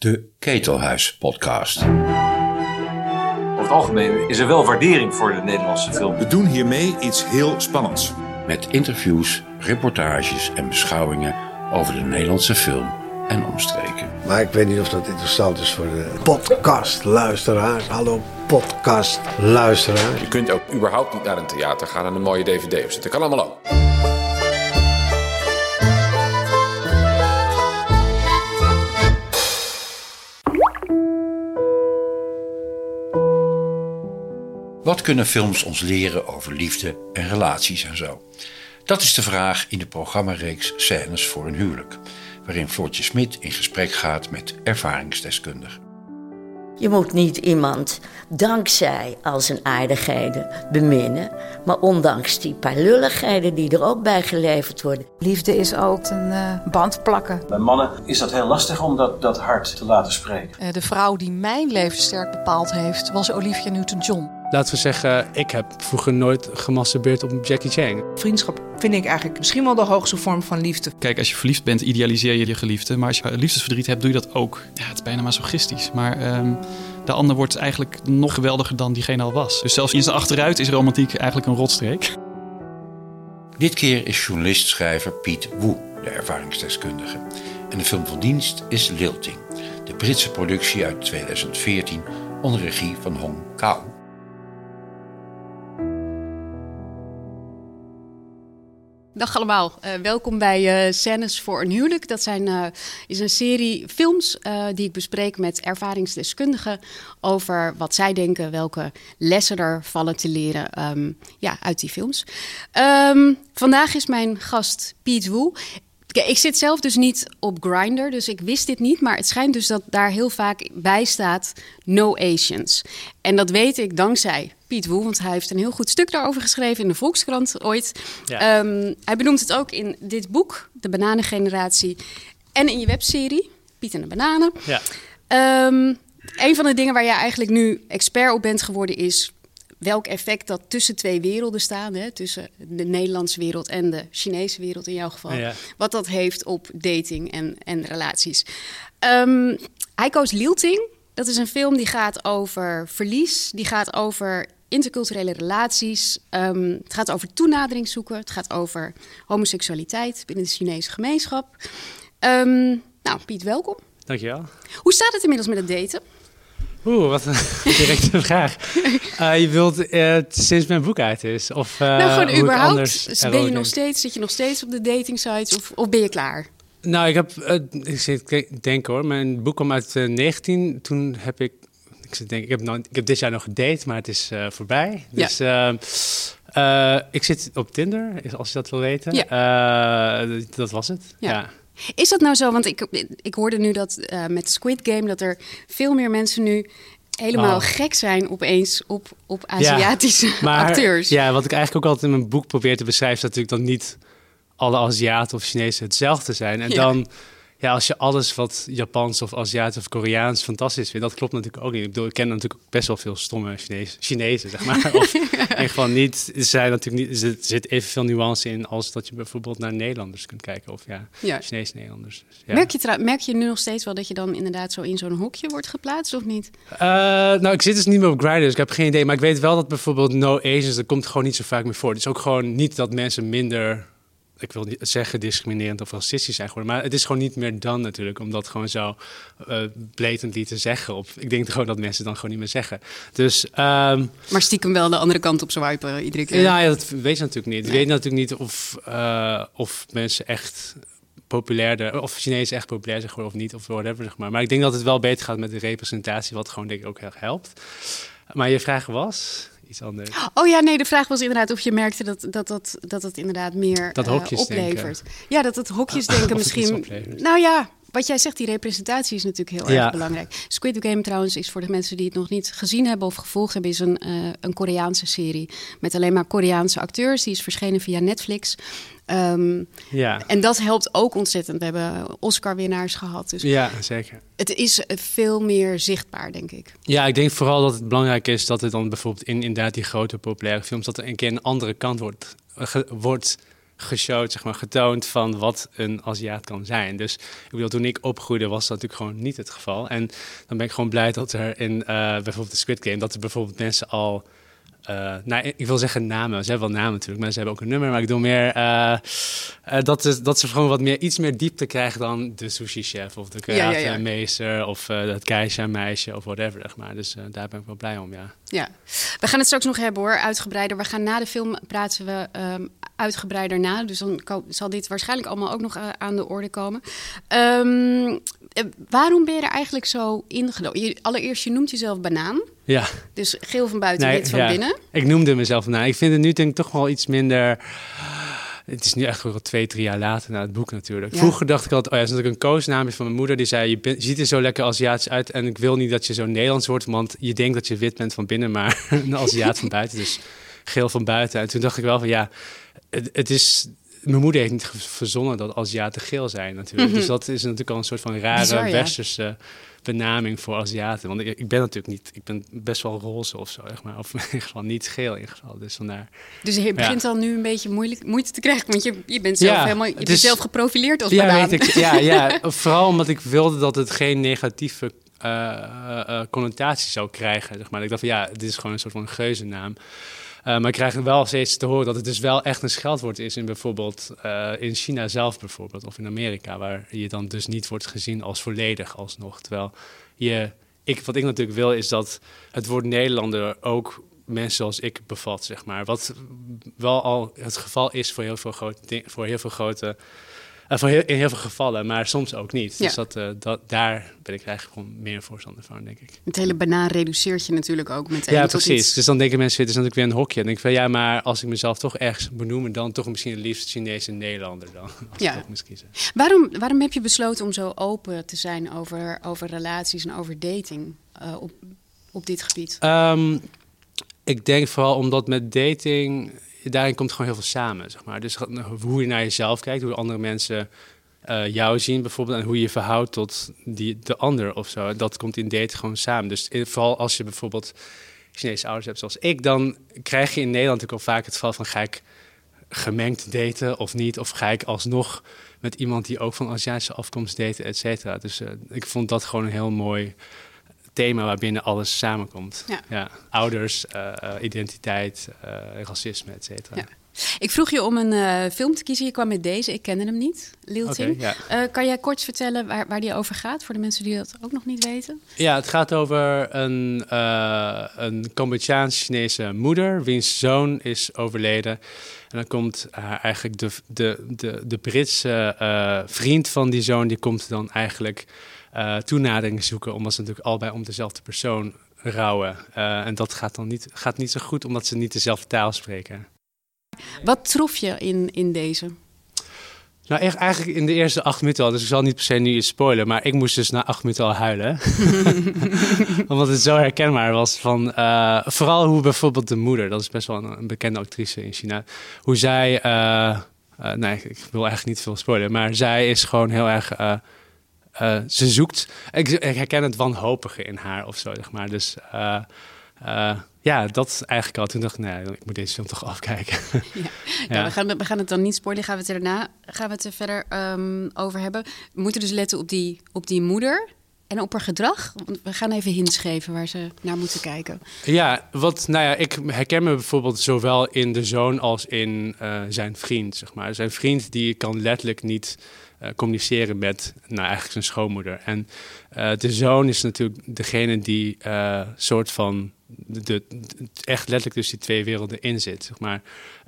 De Ketelhuis Podcast. Over het algemeen is er wel waardering voor de Nederlandse film. We doen hiermee iets heel spannends. Met interviews, reportages en beschouwingen over de Nederlandse film en omstreken. Maar ik weet niet of dat interessant is voor de podcastluisteraars. Hallo podcastluisteraars. Je kunt ook überhaupt niet naar een theater gaan en een mooie dvd opzetten. Dat kan allemaal ook. Wat kunnen films ons leren over liefde en relaties en zo? Dat is de vraag in de programmareeks Scènes voor een huwelijk, waarin Floortje Smit in gesprek gaat met ervaringsdeskundigen. Je moet niet iemand dankzij al zijn aardigheden beminnen, maar ondanks die paar lulligheden die er ook bij geleverd worden. Liefde is ook een uh, band plakken. Bij mannen is dat heel lastig om dat, dat hart te laten spreken. Uh, de vrouw die mijn leven sterk bepaald heeft, was Olivia Newton-John. Laten we zeggen, ik heb vroeger nooit gemasturbeerd op Jackie Chan. Vriendschap vind ik eigenlijk misschien wel de hoogste vorm van liefde. Kijk, als je verliefd bent, idealiseer je je geliefde. Maar als je liefdesverdriet hebt, doe je dat ook. Ja, het is bijna masochistisch. Maar um, de ander wordt eigenlijk nog geweldiger dan diegene al was. Dus zelfs in zijn achteruit is romantiek eigenlijk een rotstreek. Dit keer is journalist-schrijver Piet Woe de ervaringsdeskundige. En de film van dienst is Lilting, de Britse productie uit 2014 onder regie van Hong Kao. Dag allemaal, uh, welkom bij uh, Scènes voor een huwelijk. Dat zijn, uh, is een serie films die ik bespreek met ervaringsdeskundigen over wat zij denken, welke lessen er vallen te leren um, ja, uit die films. Um, vandaag is mijn gast Piet Woe. Ik zit zelf dus niet op Grindr, dus ik wist dit niet. Maar het schijnt dus dat daar heel vaak bij staat no Asians. En dat weet ik dankzij Piet Woe, want hij heeft een heel goed stuk daarover geschreven in de Volkskrant ooit. Ja. Um, hij benoemt het ook in dit boek, De Bananengeneratie, en in je webserie, Piet en de Bananen. Ja. Um, een van de dingen waar jij eigenlijk nu expert op bent geworden is welk effect dat tussen twee werelden staan, hè, tussen de Nederlandse wereld en de Chinese wereld in jouw geval, ja. wat dat heeft op dating en, en relaties. Um, hij koos Lilting. Dat is een film die gaat over verlies, die gaat over interculturele relaties. Um, het gaat over toenadering zoeken. Het gaat over homoseksualiteit binnen de Chinese gemeenschap. Um, nou, Piet, welkom. Dankjewel. Hoe staat het inmiddels met het daten? Oeh, wat een directe vraag. Uh, je wilt uh, sinds mijn boek uit is? Of, uh, nou, gewoon überhaupt. Ben je nog steeds, zit je nog steeds op de dating sites of, of ben je klaar? Nou, ik heb, ik zit denk hoor, mijn boek kwam uit 19. Toen heb ik, ik denk, ik heb, nog, ik heb dit jaar nog gedate, maar het is voorbij. Dus ja. ik zit op Tinder, als je dat wil weten. Ja. dat was het. ja. ja. Is dat nou zo? Want ik, ik hoorde nu dat uh, met Squid Game dat er veel meer mensen nu helemaal oh. gek zijn opeens op, op Aziatische ja, maar, acteurs. Ja, wat ik eigenlijk ook altijd in mijn boek probeer te beschrijven, is natuurlijk dat niet alle Aziaten of Chinezen hetzelfde zijn. En ja. dan ja, als je alles wat Japans of Aziatisch of Koreaans fantastisch vindt, dat klopt natuurlijk ook niet. Ik bedoel, ik ken natuurlijk best wel veel stomme Chinezen, Chinezen zeg maar. of in ieder geval niet, zijn natuurlijk niet, er zit evenveel nuance in als dat je bijvoorbeeld naar Nederlanders kunt kijken. Of ja, ja. Chinese Nederlanders. Dus, ja. merk, je merk je nu nog steeds wel dat je dan inderdaad zo in zo'n hokje wordt geplaatst of niet? Uh, nou, ik zit dus niet meer op Grindr, dus ik heb geen idee. Maar ik weet wel dat bijvoorbeeld No Asians, dat komt gewoon niet zo vaak meer voor. Het is ook gewoon niet dat mensen minder ik wil niet zeggen discriminerend of racistisch zijn geworden, maar het is gewoon niet meer dan natuurlijk, om dat gewoon zo uh, blatantly te zeggen. Of ik denk gewoon dat mensen dan gewoon niet meer zeggen. Dus, um, maar stiekem wel de andere kant op swipen iedere keer. Ja, ja, dat weet je natuurlijk niet. Nee. Je weet natuurlijk niet of, uh, of mensen echt populairder, of Chinezen echt populair zijn geworden of niet, of whatever, zeg maar. Maar ik denk dat het wel beter gaat met de representatie, wat gewoon denk ik ook heel helpt. Maar je vraag was iets anders. Oh ja, nee, de vraag was inderdaad of je merkte dat dat, dat, dat het inderdaad meer dat uh, oplevert. Ja, dat het hokjes denken misschien. Nou ja, wat jij zegt, die representatie is natuurlijk heel ja. erg belangrijk. Squid Game trouwens is voor de mensen die het nog niet gezien hebben of gevolgd hebben, is een, uh, een Koreaanse serie met alleen maar Koreaanse acteurs. Die is verschenen via Netflix. Um, ja. En dat helpt ook ontzettend. We hebben Oscar-winnaars gehad. Dus ja, zeker. Het is veel meer zichtbaar, denk ik. Ja, ik denk vooral dat het belangrijk is dat het dan bijvoorbeeld in inderdaad die grote populaire films... dat er een keer een andere kant wordt, wordt geshowd, zeg maar, getoond van wat een Aziat kan zijn. Dus ik bedoel, toen ik opgroeide was dat natuurlijk gewoon niet het geval. En dan ben ik gewoon blij dat er in uh, bijvoorbeeld de Squid Game, dat er bijvoorbeeld mensen al uh, nou, ik wil zeggen namen. Ze hebben wel namen natuurlijk, maar ze hebben ook een nummer. Maar ik doe meer uh, uh, dat, is, dat ze gewoon wat meer, iets meer diepte krijgen dan de sushi-chef of de karate-meester ja, ja, ja. of het geisha-meisje of whatever. Zeg maar. Dus daar ben ik wel blij om, ja. Ja, we gaan het straks nog hebben hoor, uitgebreider. We gaan na de film praten we um, uitgebreider na. Dus dan zal dit waarschijnlijk allemaal ook nog aan de orde komen. Um, waarom ben je er eigenlijk zo ingedoken? Allereerst, je noemt jezelf banaan. Ja. Dus geel van buiten, nee, wit van ja. binnen. Ik noemde mezelf banaan. Ik vind het nu denk ik toch wel iets minder... Het is nu echt wel twee, drie jaar later na het boek natuurlijk. Ja. Vroeger dacht ik altijd, oh ja, dat is natuurlijk een koosnaam is van mijn moeder. Die zei, je, ben, je ziet er zo lekker Aziatisch uit. En ik wil niet dat je zo Nederlands wordt, want je denkt dat je wit bent van binnen, maar een Aziat van buiten. Dus geel van buiten. En toen dacht ik wel van, ja, het, het is mijn moeder heeft niet verzonnen dat Aziaten geel zijn natuurlijk. Mm -hmm. Dus dat is natuurlijk al een soort van rare Bizar, ja. westerse benaming voor Aziaten. Want ik, ik, ben natuurlijk niet, ik ben best wel roze of zo, zeg maar. Of in ieder geval niet geel in ieder geval. Dus vandaar. Dus je begint ja. al nu een beetje moeilijk, moeite te krijgen, want je, je bent zelf Ja, helemaal, je bent zelf geprofileerd als ja, weet ik. Ja, ja, vooral omdat ik wilde dat het geen negatieve eh, connotatie zou krijgen. Zeg maar. Ik dacht van ja, dit is gewoon een soort van geuzennaam. Eh, maar ik krijg wel steeds te horen dat het dus wel echt een scheldwoord is in bijvoorbeeld eh, in China zelf bijvoorbeeld of in Amerika, waar je dan dus niet wordt gezien als volledig alsnog. Terwijl je, ik, wat ik natuurlijk wil is dat het woord Nederlander ook mensen zoals ik bevat, zeg maar. Wat wel al het geval is voor heel veel grote, voor heel veel grote eh, voor heel, in heel veel gevallen, maar soms ook niet. Ja. Dus dat, eh, dat, daar ben ik eigenlijk gewoon meer voorstander van, denk ik. Het hele banaan reduceert je natuurlijk ook meteen Ja, precies. iets- Dus dan denken mensen, dit is natuurlijk weer een hokje. En denk ik van, ja, maar als ik mezelf toch ergens benoem... dan toch misschien het liefst Chinese Nederlander dan. Als Ja. ik dat moest kiezen. Waarom, waarom heb je besloten om zo open te zijn over, over relaties en over dating eh, op, op dit gebied? Ehm, ik denk vooral omdat met dating... daarin komt gewoon heel veel samen, zeg maar. Dus hoe je naar jezelf kijkt, hoe andere mensen... eh, jou zien bijvoorbeeld en hoe je je verhoudt tot die, de ander of zo. Dat komt in daten gewoon samen. Dus in- vooral als je bijvoorbeeld Chinese ouders hebt zoals ik, dan krijg je in Nederland natuurlijk al vaak het geval van ga ik gemengd daten of niet? Of ga ik alsnog met iemand die ook van Aziatische afkomst daten, et cetera. Dus eh, ik vond dat gewoon een heel mooi thema waarbinnen alles samenkomt. Ja. Ouders, eh, identiteit, eh, racisme, et cetera. Ja. Ik vroeg je om een eh, film te kiezen. Je kwam met deze. Ik kende hem niet. Lil Oké, Ting. ja. Eh, kan jij kort vertellen waar, waar die over gaat? Voor de mensen die dat ook nog niet weten. Ja, het gaat over een, een Cambodjaans-Chinese moeder, wiens zoon is overleden. En dan komt eigenlijk de, de, de, de Britse vriend van die zoon, die komt dan eigenlijk toenadering zoeken, omdat ze natuurlijk allebei om dezelfde persoon rouwen. Eh, en dat gaat dan niet, gaat niet zo goed, omdat ze niet dezelfde taal spreken. Wat trof je in, in deze? Nou, echt, eigenlijk in de eerste acht minuten al. Dus ik zal niet per se nu iets spoilen. Maar ik moest dus na acht minuten al huilen. Omdat het zo herkenbaar was van... eh, vooral hoe bijvoorbeeld de moeder... Dat is best wel een, een bekende actrice in China. Hoe zij... nee, ik, ik wil eigenlijk niet veel spoilen. Maar zij is gewoon heel erg... eh, ze zoekt... Ik, ik herken het wanhopige in haar of zo, zeg maar. Dus... eh, eh, ja, dat eigenlijk al. Toen dacht ik, nee, ik moet deze film toch afkijken. Ja, we, gaan, we gaan het dan niet spoilen. Gaan we het er daarna gaan we het er verder ehm, over hebben. We moeten dus letten op die, op die moeder en op haar gedrag. Want we gaan even hints geven waar ze naar moeten kijken. Ja, wat, nou ja, ik herken me bijvoorbeeld zowel in de zoon als in zijn vriend, zeg maar. Zijn vriend die kan letterlijk niet communiceren met, nou eigenlijk zijn schoonmoeder. En eh, de zoon is natuurlijk degene die eh, soort van de, echt letterlijk dus die twee werelden in zit, zeg maar.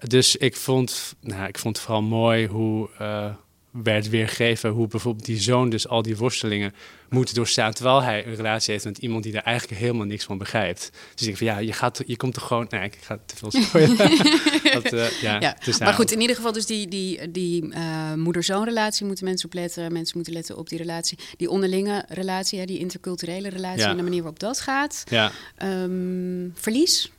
Dus ik vond, nou, ik vond het vooral mooi hoe eh, werd weergegeven hoe bijvoorbeeld die zoon dus al die worstelingen moet doorstaan terwijl hij een relatie heeft met iemand die daar eigenlijk helemaal niks van begrijpt. Dus ik van ja, je gaat, je komt toch gewoon, nee, ik ga te veel spoilen. Dat, eh, ja, Ja, dus maar goed, in ieder geval dus die, die, die eh, moeder-zoon-relatie moeten mensen op letten. Mensen moeten letten op die relatie. Die onderlinge relatie, hè, die interculturele relatie Ja. en de manier waarop dat gaat. Ja. Ehm, verlies.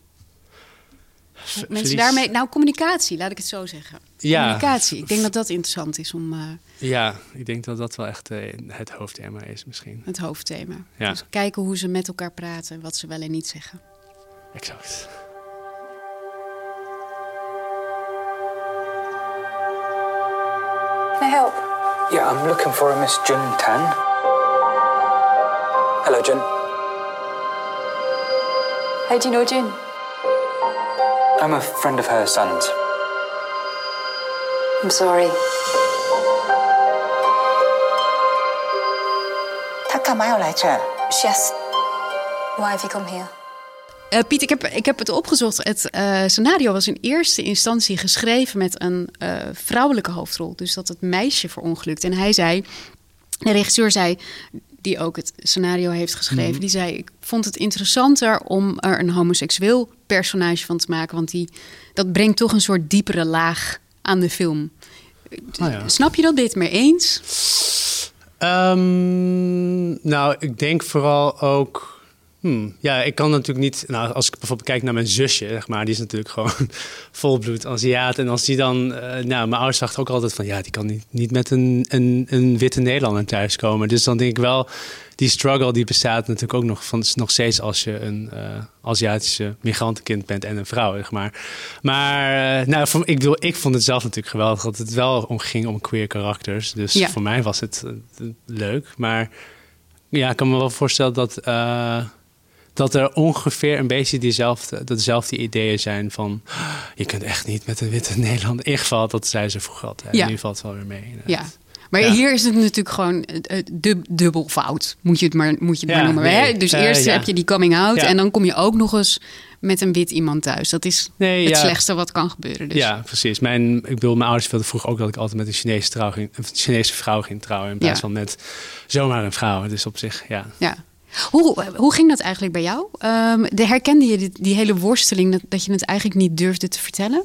Mensen verlies. daarmee, nou communicatie, laat ik het zo zeggen. Ja. Communicatie. Ik denk dat dat interessant is om eh, Ja, ik denk dat dat wel echt eh, het hoofdthema is misschien. het hoofdthema. Ja. Dus kijken hoe ze met elkaar praten, wat ze wel en niet zeggen. Exact. Can I help? Yeah, I'm looking for a Miss Jun Tan. Hello, Jun. How do you know June? I'm a friend of her son's. I'm sorry. She why have you come here? Uh, Piet, ik heb, ik heb het opgezocht. Het eh, scenario was in eerste instantie geschreven met een eh, vrouwelijke hoofdrol. Dus dat het meisje verongelukt. En hij zei, de regisseur zei, die ook het scenario heeft geschreven, mm. die zei: Ik vond het interessanter om er een homoseksueel personage van te maken. Want die, dat brengt toch een soort diepere laag aan de film. Oh ja. Snap je dat dit mee eens? Um, nou, ik denk vooral ook. Hmm, ja, ik kan natuurlijk niet. Nou, als ik bijvoorbeeld kijk naar mijn zusje, zeg maar, die is natuurlijk gewoon volbloed Aziat. En als die dan. Uh, nou, mijn ouders dachten ook altijd van ja, die kan niet, niet met een, een, een witte Nederlander thuiskomen. Dus dan denk ik wel, die struggle die bestaat natuurlijk ook nog, van, nog steeds als je een uh, Aziatische migrantenkind bent en een vrouw, zeg maar. Maar uh, nou, voor, ik, bedoel, ik vond het zelf natuurlijk geweldig dat het wel om ging om queer karakters. Dus ja. voor mij was het leuk. Maar ja, ik kan me wel voorstellen dat dat er ongeveer een beetje diezelfde, dezelfde ideeën zijn van je kunt echt niet met een witte Nederlander. In ieder geval, dat zei ze vroeger altijd. Ja. Nu valt het wel weer mee. Inderdaad. Ja. Maar ja. hier is het natuurlijk gewoon dub, dubbel fout. Moet je het maar, moet je het ja, maar noemen. Nee. Dus uh, eerst heb je die coming out en dan kom je ook nog eens met een wit iemand thuis. Dat is nee, het slechtste wat kan gebeuren. Dus. Ja, precies. Mijn, ik bedoel, mijn ouders wilden vroeger ook dat ik altijd met een Chinese, trouw ging, een Chinese vrouw ging trouwen. In plaats van met zomaar een vrouw. Dus op zich, ja. Ja. Hoe, hoe ging dat eigenlijk bij jou? Um, de, herkende je die, die hele worsteling dat, dat je het eigenlijk niet durfde te vertellen?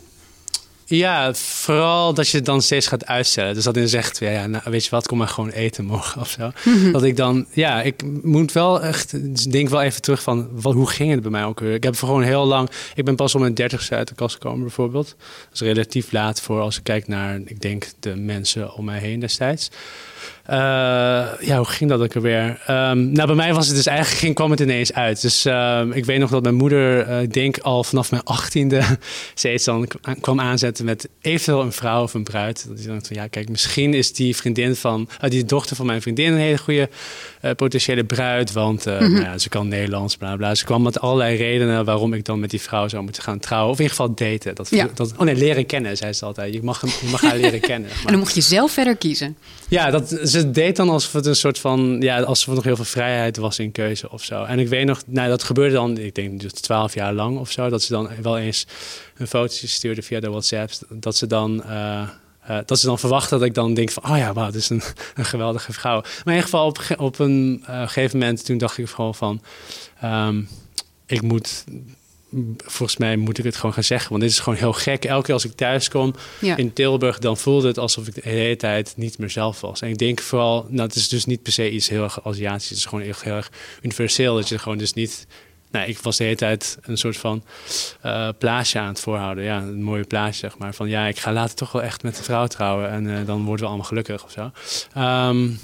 Ja, vooral dat je het dan steeds gaat uitstellen. Dus dat je zegt, ja, nou, weet je wat, kom maar gewoon eten morgen of zo. Mm -hmm. Dat ik dan, ja, ik moet wel echt, denk wel even terug van, wat, hoe ging het bij mij ook weer? Ik heb gewoon heel lang, ik ben pas om mijn dertigste uit de kast gekomen bijvoorbeeld. Dat is relatief laat voor als ik kijk naar, ik denk, de mensen om mij heen destijds. Uh, ja, hoe ging dat ook alweer? Um, nou, bij mij was het dus eigenlijk, ging, kwam het ineens uit. Dus uh, ik weet nog dat mijn moeder, uh, ik denk al vanaf mijn achttiende, steeds dan kwam aanzetten met eventueel een vrouw of een bruid. Dat dacht van, ja, kijk, misschien is die vriendin van, die dochter van mijn vriendin een hele goede potentiële bruid. Want mm -hmm. nou ja, ze kan Nederlands, bla bla. Ze kwam met allerlei redenen waarom ik dan met die vrouw zou moeten gaan trouwen. Of in ieder geval daten. Dat, ja. dat, oh nee, leren kennen, zei ze altijd. Je mag, hem, je mag haar leren kennen. Maar. En dan mocht je zelf verder kiezen. Ja, dat, ze deed dan alsof het een soort van, ja, alsof er nog heel veel vrijheid was in keuze of zo. En ik weet nog, nou, dat gebeurde dan, ik denk dus twaalf jaar lang of zo, dat ze dan wel eens een fotootje stuurde via de WhatsApp, dat ze dan. Uh, uh, dat ze dan verwachten dat ik dan denk van, oh ja, wauw, dit is een, een geweldige vrouw. Maar in ieder geval op, op een uh, gegeven moment, toen dacht ik gewoon van, um, ik moet volgens mij moet ik het gewoon gaan zeggen. Want dit is gewoon heel gek. Elke keer als ik thuis kom ja. in Tilburg, dan voelde het alsof ik de hele tijd niet mezelf was. En ik denk vooral, nou, het is dus niet per se iets heel erg Aziatisch. Het is gewoon heel, heel erg universeel. Dat je gewoon dus niet. Nou, ik was de hele tijd een soort van uh, plaatje aan het voorhouden. Ja, een mooie plaatje, zeg maar. Van ja, ik ga later toch wel echt met een vrouw trouwen. En uh, dan worden we allemaal gelukkig of zo. Um,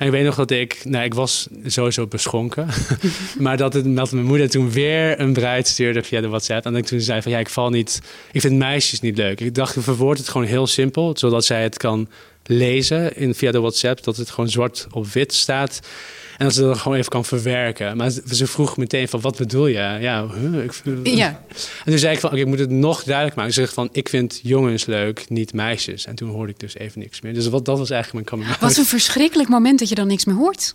en ik weet nog dat ik, nou, ik was sowieso beschonken. maar dat, het, dat mijn moeder toen weer een bruid stuurde via de WhatsApp. En ik toen zei van ja, ik val niet, ik vind meisjes niet leuk. Ik dacht, ik verwoord het gewoon heel simpel, zodat zij het kan lezen in, via de WhatsApp. Dat het gewoon zwart op wit staat. En dat ze dat gewoon even kan verwerken. Maar ze vroeg meteen van, wat bedoel je? Ja, huh, ik, ja. En toen zei ik van, oké, ik moet het nog duidelijk maken. Ze zegt van, ik vind jongens leuk, niet meisjes. En toen hoorde ik dus even niks meer. Dus wat, dat was eigenlijk mijn coming Wat een verschrikkelijk moment dat je dan niks meer hoort.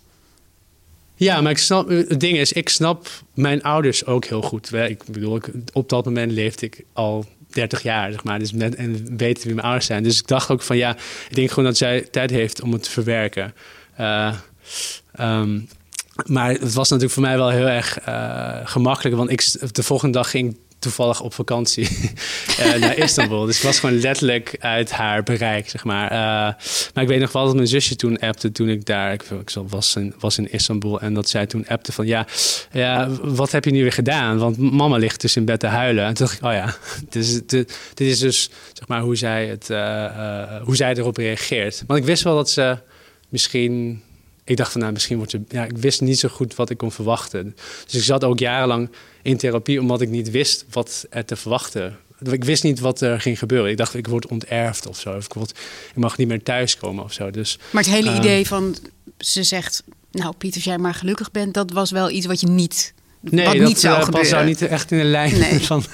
Ja, maar ik snap, het ding is, ik snap mijn ouders ook heel goed. Ik bedoel, ik, op dat moment leefde ik al 30 jaar, zeg maar. Dus met, en weten wie mijn ouders zijn. Dus ik dacht ook van, ja, ik denk gewoon dat zij tijd heeft om het te verwerken. Uh, Um, maar het was natuurlijk voor mij wel heel erg uh, gemakkelijk. Want ik, de volgende dag ging toevallig op vakantie uh, naar Istanbul. Dus ik was gewoon letterlijk uit haar bereik, zeg maar. Uh, maar ik weet nog wel dat mijn zusje toen appte toen ik daar... Ik, ik was, in, was in Istanbul en dat zij toen appte van... Ja, ja, wat heb je nu weer gedaan? Want mama ligt dus in bed te huilen. En toen dacht ik, oh ja, dit is, dit, is dus zeg maar hoe zij, het, hoe zij erop reageert. Want ik wist wel dat ze misschien ik dacht van nou, misschien wordt het. Ja, ik wist niet zo goed wat ik kon verwachten. Dus ik zat ook jarenlang in therapie omdat ik niet wist wat er te verwachten Ik wist niet wat er ging gebeuren. Ik dacht, ik word onterfd of zo. Of ik, word, ik mag niet meer thuiskomen of zo. Dus, Maar het hele eh, idee van, ze zegt, nou Piet, als jij maar gelukkig bent, dat was wel iets wat je niet, Nee, wat dat niet zou eh, pas zou niet echt in de lijn Nee. van,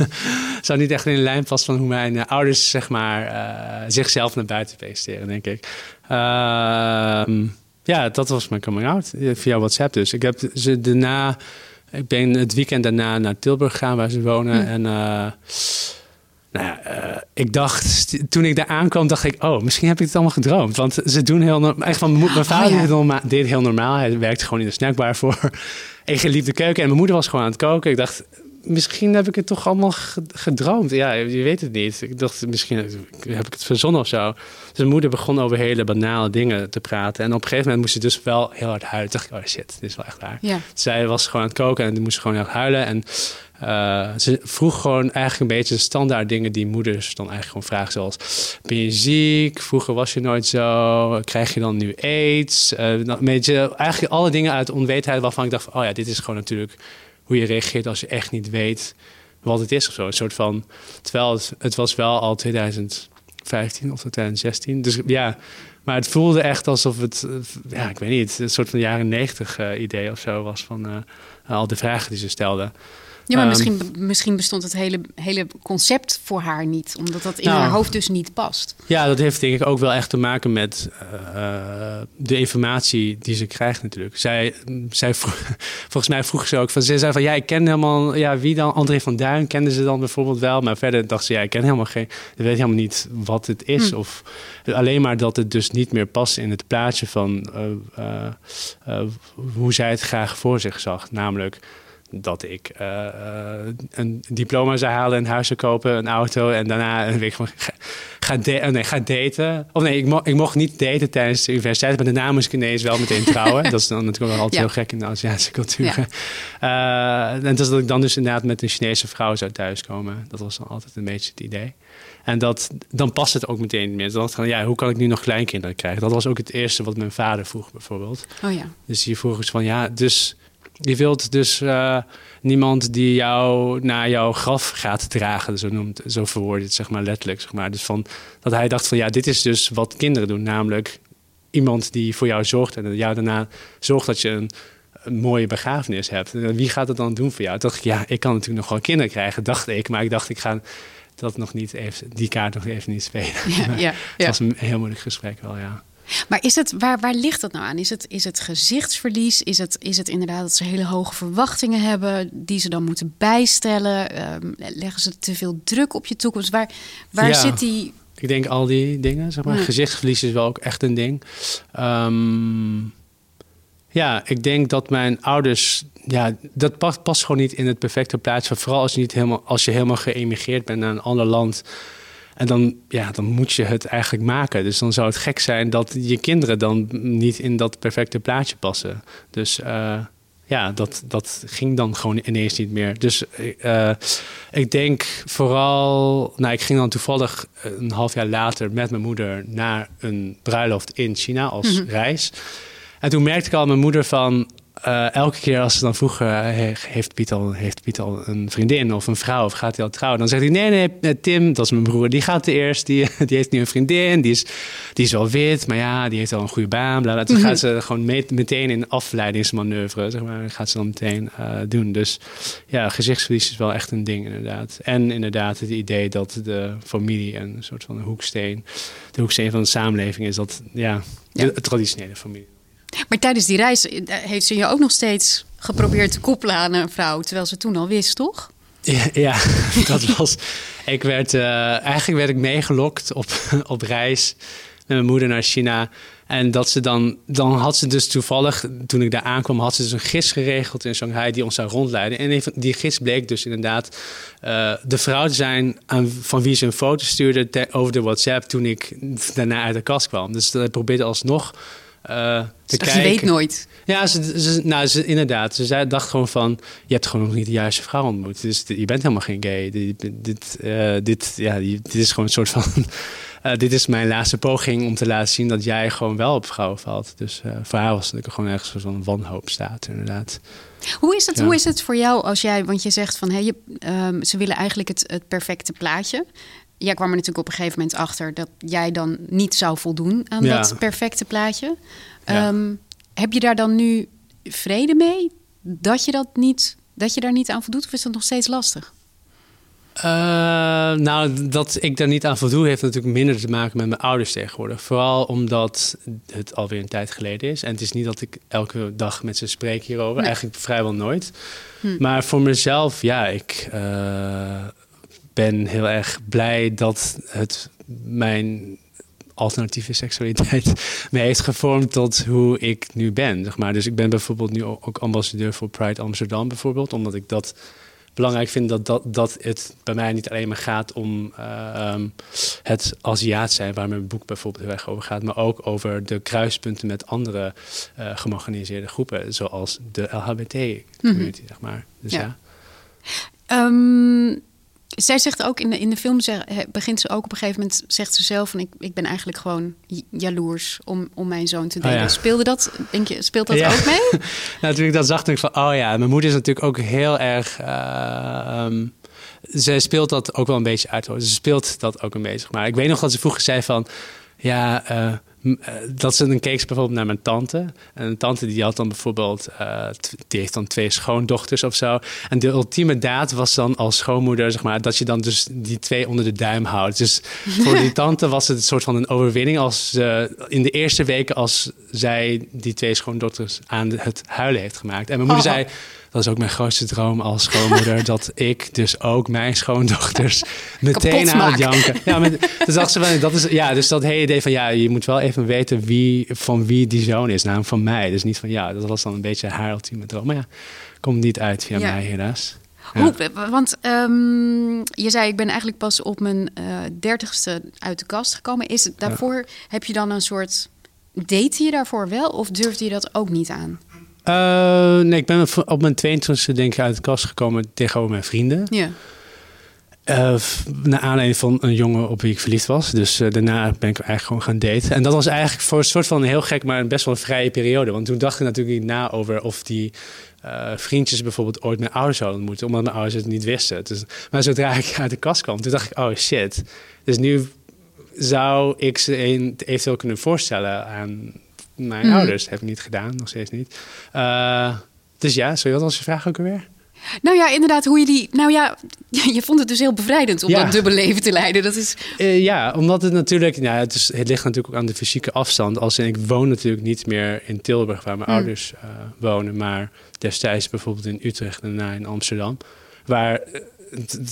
zou niet echt in de lijn passen van hoe mijn eh, ouders zeg maar eh, zichzelf naar buiten presenteren, denk ik. Ehm, ja, dat was mijn coming out eh, via WhatsApp dus. Ik heb ze daarna, ik ben het weekend daarna naar Tilburg gegaan waar ze wonen Hm. en. eh, nou ja, eh, ik dacht, toen ik daar aankwam, dacht ik, oh, misschien heb ik het allemaal gedroomd. Want ze doen heel normaal. Echt van, mijn mijn vader Oh, ja. deed, deed heel normaal. Hij werkte gewoon in de snackbar voor. Ik liep de keuken en mijn moeder was gewoon aan het koken. Ik dacht, misschien heb ik het toch allemaal ge- gedroomd. Ja, je weet het niet. Ik dacht, misschien heb ik het verzonnen of zo. Dus mijn moeder begon over hele banale dingen te praten. En op een gegeven moment moest ze dus wel heel hard huilen. Toen dacht ik, oh shit, dit is wel echt waar. Ja. Zij was gewoon aan het koken en die moest gewoon heel erg huilen. En eh, ze vroeg gewoon eigenlijk een beetje de standaard dingen die moeders dan eigenlijk gewoon vragen. Zoals, ben je ziek? Vroeger was je nooit zo. Krijg je dan nu aids? Dan een beetje, eigenlijk alle dingen uit onwetendheid waarvan ik dacht, van, oh ja, dit is gewoon natuurlijk hoe je reageert als je echt niet weet wat het is of zo. Een soort van, terwijl het, was wel al 2015 of 2016. Dus ja, maar het voelde echt alsof het, ja, ik weet niet, een soort van jaren negentig eh, idee of zo was van eh, al de vragen die ze stelden. Ja, maar Ehm, misschien, misschien bestond het hele, hele concept voor haar niet, omdat dat in Nou. haar hoofd dus niet past. Ja, dat heeft denk ik ook wel echt te maken met eh, de informatie die ze krijgt natuurlijk. Zij, zij vroeg, volgens mij vroeg ze ook van, ze zei van, ja, ik ken helemaal, ja, wie dan? André van Duin kende ze dan bijvoorbeeld wel, maar verder dacht ze, ja, ik ken helemaal geen, ik weet helemaal niet wat het is. Hm. Of alleen maar dat het dus niet meer past in het plaatje van eh, eh, hoe zij het graag voor zich zag. Namelijk dat ik eh, eh, een diploma zou halen, een huis zou kopen, een auto en daarna een week van ga, da- oh nee, ga daten. Of nee, ik, mo ik mocht niet daten tijdens de universiteit, maar daarna moest ik ineens wel meteen trouwen. dat is dan natuurlijk wel altijd Ja. heel gek in de Aziatische cultuur. Ja. Eh, en dus dat ik dan dus inderdaad met een Chinese vrouw zou thuiskomen. Dat was dan altijd een beetje het idee. En dat, dan past het ook meteen niet meer. Dan van, ja, hoe kan ik nu nog kleinkinderen krijgen? Dat was ook het eerste wat mijn vader vroeg bijvoorbeeld. Oh ja. Dus die vroeg eens van, ja, dus je wilt dus eh, niemand die jou naar jouw graf gaat dragen, zo, noemt, zo verwoord je het zeg maar letterlijk. Zeg maar. Dus van, dat hij dacht van, ja, dit is dus wat kinderen doen, namelijk iemand die voor jou zorgt en jou daarna zorgt dat je een, een mooie begrafenis hebt. Wie gaat het dan doen voor jou? Toen dacht ik, ja, ik kan natuurlijk nog wel kinderen krijgen, dacht ik. Maar ik dacht, ik ga dat nog niet even, die kaart nog even niet spelen. Ja, Maar ja, Het was een heel moeilijk gesprek wel, ja. Maar is het, waar, waar ligt dat nou aan? Is het, is het gezichtsverlies? Is het, is het inderdaad dat ze hele hoge verwachtingen hebben die ze dan moeten bijstellen? Ehm, leggen ze te veel druk op je toekomst? Waar, waar Ja. zit die... Ik denk al die dingen, zeg maar. Ja. Gezichtsverlies is wel ook echt een ding. Ehm, ja, ik denk dat mijn ouders... Ja, dat past, past gewoon niet in het perfecte plaatje. Vooral als je, niet helemaal, als je helemaal geëmigreerd bent naar een ander land... En dan, ja, dan moet je het eigenlijk maken. Dus dan zou het gek zijn dat je kinderen dan niet in dat perfecte plaatje passen. Dus eh, ja, dat, dat ging dan gewoon ineens niet meer. Dus eh, ik denk vooral... Nou, ik ging dan toevallig een half jaar later met mijn moeder... naar een bruiloft in China als Mhm. reis. En toen merkte ik al mijn moeder van... eh, elke keer als ze dan vroegen, he- heeft, Piet al, heeft Piet al een vriendin of een vrouw of gaat hij al trouwen? Dan zegt hij, nee, nee, eh, Tim, dat is mijn broer, die gaat eerst. Die, die heeft nu een vriendin, die is, die is wel wit, maar ja, die heeft al een goede baan. Bla, bla. Toen Mhm. gaat ze gewoon met- meteen in afleidingsmanoeuvre, zeg maar, gaat ze dan meteen eh, doen. Dus ja, gezichtsverlies is wel echt een ding inderdaad. En inderdaad het idee dat de familie een soort van hoeksteen, de hoeksteen van de samenleving is, dat ja, de traditionele familie. Maar tijdens die reis eh, heeft ze je ook nog steeds geprobeerd te koppelen aan een vrouw, terwijl ze toen al wist, toch? Ja, dat was. Ik werd, eh, eigenlijk werd ik meegelokt op, op reis met mijn moeder naar China. En dat ze dan, dan had ze dus toevallig, toen ik daar aankwam, had ze dus een gids geregeld in Shanghai die ons zou rondleiden. En die gids bleek dus inderdaad eh, de vrouw te zijn aan, van wie ze een foto stuurde over de WhatsApp toen ik daarna uit de kast kwam. Dus dat probeerde alsnog je kijken. weet nooit. Ja, ze, ze- nou, ze, inderdaad. Ze zei, dacht gewoon van, je hebt gewoon nog niet de juiste vrouw ontmoet. Dus je bent helemaal geen gay. Dit, dit, eh, dit, ja, dit is gewoon een soort van eh, dit is mijn laatste poging om te laten zien dat jij gewoon wel op vrouwen valt. Dus uh, voor haar was het natuurlijk gewoon ergens zo'n wanhoop staat, inderdaad. Hoe is, het, Ja. hoe is het voor jou als jij, want je zegt van hey, je, ehm, ze willen eigenlijk het, het perfecte plaatje. Jij kwam er natuurlijk op een gegeven moment achter dat jij dan niet zou voldoen aan Ja. dat perfecte plaatje. Ja. Ehm, heb je daar dan nu vrede mee dat je, dat, niet, dat je daar niet aan voldoet? Of is dat nog steeds lastig? Eh, nou, dat ik daar niet aan voldoe, heeft natuurlijk minder te maken met mijn ouders tegenwoordig. Vooral omdat het alweer een tijd geleden is. En het is niet dat ik elke dag met ze spreek hierover. Nee. Eigenlijk vrijwel nooit. Hm. Maar voor mezelf, ja, ik eh, ben heel erg blij dat het mijn alternatieve seksualiteit me heeft gevormd tot hoe ik nu ben. Zeg maar. Dus ik ben bijvoorbeeld nu ook ambassadeur voor Pride Amsterdam bijvoorbeeld, omdat ik dat belangrijk vind dat, dat, dat het bij mij niet alleen maar gaat om eh, ehm, het Aziat zijn, waar mijn boek bijvoorbeeld heel erg over gaat, maar ook over de kruispunten met andere eh gemarginaliseerde groepen, zoals de LHBT-community, zeg maar. Dus Ja. ja. Ehm, zij zegt ook in de, in de film, zeg, he- begint ze ook op een gegeven moment, zegt ze zelf van ik, ik ben eigenlijk gewoon jaloers om, om mijn zoon te Oh, delen. ja. Speelde dat, denk je, speelt dat Ja. ook mee? nou, toen ik dat zag, ik van, oh ja, mijn moeder is natuurlijk ook heel erg... eh, ehm, ze speelt dat ook wel een beetje uit. hoor. Ze speelt dat ook een beetje. Maar ik weet nog dat ze vroeger zei van... Ja, eh, eh, dat ze dan keek ze bijvoorbeeld naar mijn tante. En een tante die had dan bijvoorbeeld... eh, die heeft dan twee schoondochters of zo. En de ultieme daad was dan als schoonmoeder... Zeg maar, dat je dan dus die twee onder de duim houdt. Dus voor die tante was het een soort van een overwinning... als ze in de eerste weken als zij die twee schoondochters aan het huilen heeft gemaakt. En mijn moeder Oh. zei... Dat is ook mijn grootste droom als schoonmoeder. dat ik dus ook mijn schoondochters meteen aan het janken. Ja, dacht ze van, dat is, ja, dus dat hele idee van ja, je moet wel even weten wie, van wie die zoon is. Namelijk van mij. Dus niet van ja, dat was dan een beetje haar ultieme droom. Maar ja, komt niet uit via Ja. mij helaas. Ja. Hoe, want ehm, je zei, ik ben eigenlijk pas op mijn eh, dertigste uit de kast gekomen. Is het daarvoor, heb je dan een soort... Date je daarvoor wel of durfde je dat ook niet aan? Eh, nee, ik ben op mijn 22e denk ik uit de kast gekomen tegenover mijn vrienden. Ja. Eh, naar aanleiding van een jongen op wie ik verliefd was. Dus eh, daarna ben ik eigenlijk gewoon gaan daten. En dat was eigenlijk voor een soort van heel gek, maar een best wel een vrije periode. Want toen dacht ik natuurlijk niet na over of die vriendjes bijvoorbeeld ooit mijn ouders zouden ontmoeten. Omdat mijn ouders het niet wisten. Dus, maar zodra ik uit de kast kwam, toen dacht ik, oh shit. Dus nu zou ik ze een, eventueel kunnen voorstellen aan mijn Mhm. ouders. Heb ik niet gedaan, nog steeds niet. Eh, dus ja, sorry, wat was je vraag ook alweer? Nou ja, inderdaad, hoe je die... Nou ja, je vond het dus heel bevrijdend om Ja. dat dubbele leven te leiden. Dat is... Eh, ja, omdat het natuurlijk, nou, het, is, het ligt natuurlijk ook aan de fysieke afstand. Als in, ik woon natuurlijk niet meer in Tilburg, waar mijn Hmm. ouders eh, wonen, maar destijds bijvoorbeeld in Utrecht en daarna in Amsterdam. Waar,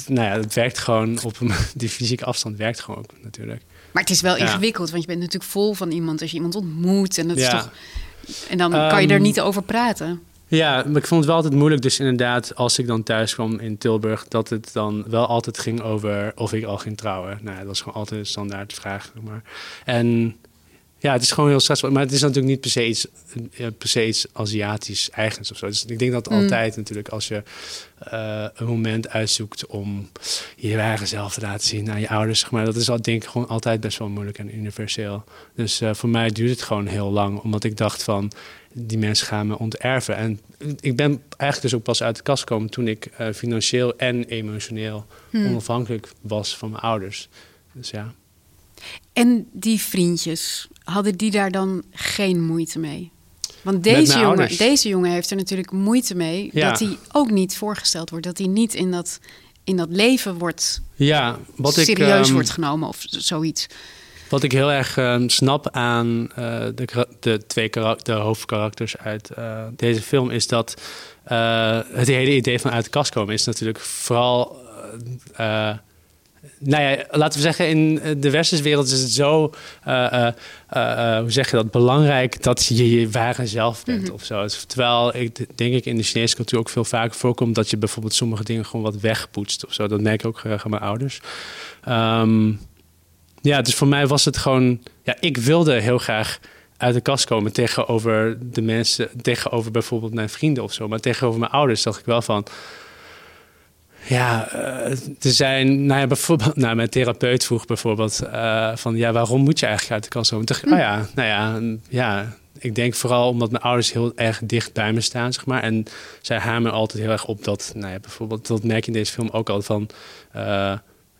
nou ja, het werkt gewoon op een, die fysieke afstand werkt gewoon ook natuurlijk. Maar het is wel ingewikkeld, want je bent natuurlijk vol van iemand als je iemand ontmoet. En, dat is toch... en dan kan je er Ehm, niet over praten. Ja, maar ik vond het wel altijd moeilijk. Dus inderdaad, als ik dan thuis kwam in Tilburg, dat het dan wel altijd ging over of ik al ging trouwen. Nou, dat was gewoon altijd een standaard vraag. Maar. En ja, het is gewoon heel stressvol. Maar het is natuurlijk niet per se iets, eh, per se iets Aziatisch eigens of zo. Dus ik denk dat Mm. altijd natuurlijk als je eh, een moment uitzoekt om je ware zelf te laten zien aan je ouders, zeg maar, dat is al denk ik gewoon altijd best wel moeilijk en universeel. Dus eh, voor mij duurt het gewoon heel lang, omdat ik dacht van die mensen gaan me onterven. En ik ben eigenlijk dus ook pas uit de kast gekomen toen ik financieel en emotioneel Hmm. onafhankelijk was van mijn ouders. Dus ja. En die vriendjes, hadden die daar dan geen moeite mee? Want deze jongen, deze jongen heeft er natuurlijk moeite mee Ja. dat hij ook niet voorgesteld wordt. Dat hij niet in dat, in dat leven wordt Ja, wat ik, serieus ehm, wordt genomen of zoiets. Wat ik heel erg ehm, snap aan eh, de, de twee karak- de hoofdkarakters uit eh, deze film is dat eh, het hele idee van uit de kast komen is natuurlijk vooral. Eh, eh, nou ja, laten we zeggen, in de westerse wereld is het zo, eh, eh, eh, eh, hoe zeg je dat, belangrijk dat je je ware zelf bent Mhm. of zo. Terwijl ik denk ik in de Chinese cultuur ook veel vaker voorkomt dat je bijvoorbeeld sommige dingen gewoon wat wegpoetst of zo. Dat merk ik ook graag aan mijn ouders. Ehm, ja, dus voor mij was het gewoon. Ja, ik wilde heel graag uit de kast komen tegenover de mensen, tegenover bijvoorbeeld mijn vrienden of zo. Maar tegenover mijn ouders dacht ik wel van. Ja, uh, er zijn, nou ja, bijvoorbeeld, nou, mijn therapeut vroeg bijvoorbeeld uh, van, ja, waarom moet je eigenlijk uit de kast komen? Toen, oh ja, nou ja, ja, ik denk vooral omdat mijn ouders heel erg dicht bij me staan, zeg maar. En zij hameren altijd heel erg op dat, nou ja, bijvoorbeeld, dat merk je in deze film ook al van, uh,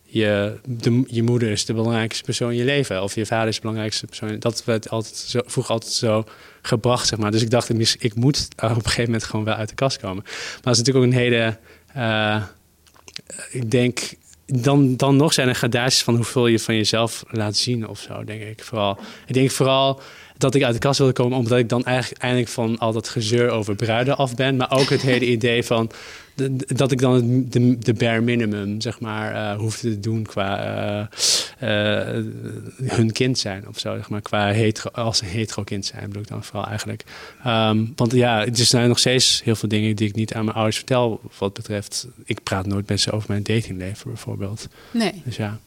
je, de, je moeder is de belangrijkste persoon in je leven. Of je vader is de belangrijkste persoon. Dat werd altijd zo, vroeger altijd zo gebracht, zeg maar. Dus ik dacht, ik moet op een gegeven moment gewoon wel uit de kast komen. Maar dat is natuurlijk ook een hele... Uh, ik denk, dan, dan nog zijn er gradaties van hoeveel je van jezelf laat zien of zo, denk ik vooral. Ik denk vooral dat ik uit de kast wilde komen, omdat ik dan eigenlijk eindelijk van al dat gezeur over bruiden af ben. Maar ook het hele idee van dat ik dan de, de bare minimum, zeg maar, uh, hoef te doen qua uh, uh, hun kind zijn of zo, zeg maar, qua hetero, als een hetero kind zijn, bedoel ik dan vooral eigenlijk. Um, want ja, er zijn nog steeds heel veel dingen die ik niet aan mijn ouders vertel, wat betreft, ik praat nooit met ze over mijn datingleven bijvoorbeeld. Nee. Dus ja.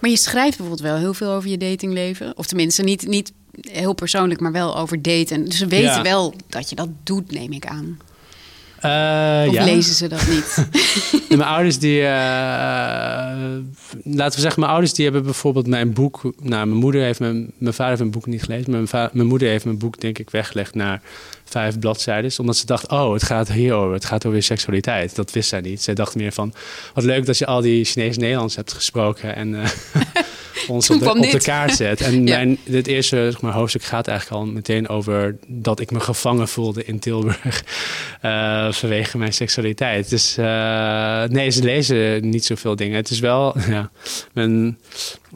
Maar je schrijft bijvoorbeeld wel heel veel over je datingleven. Of tenminste, niet, niet heel persoonlijk, maar wel over daten. Dus ze weten Ja. wel dat je dat doet, neem ik aan. Eh, Of ja. lezen ze dat niet? Mijn ouders die, eh, laten we zeggen, mijn ouders die hebben bijvoorbeeld mijn boek, nou mijn moeder heeft mijn, mijn vader heeft mijn boek niet gelezen, maar mijn, mijn moeder heeft mijn boek denk ik weggelegd naar vijf bladzijden, omdat ze dacht, oh het gaat hier over, het gaat over seksualiteit. Dat wist zij niet. Zij dacht meer van, wat leuk dat je al die Chinees-Nederlands hebt gesproken en eh, ons op de, op kaart zet. En Ja. mijn, dit eerste zeg maar, hoofdstuk gaat eigenlijk al meteen over dat ik me gevangen voelde in Tilburg eh, vanwege mijn seksualiteit. Dus eh, nee, ze lezen niet zoveel dingen. Het is wel, ja, mijn,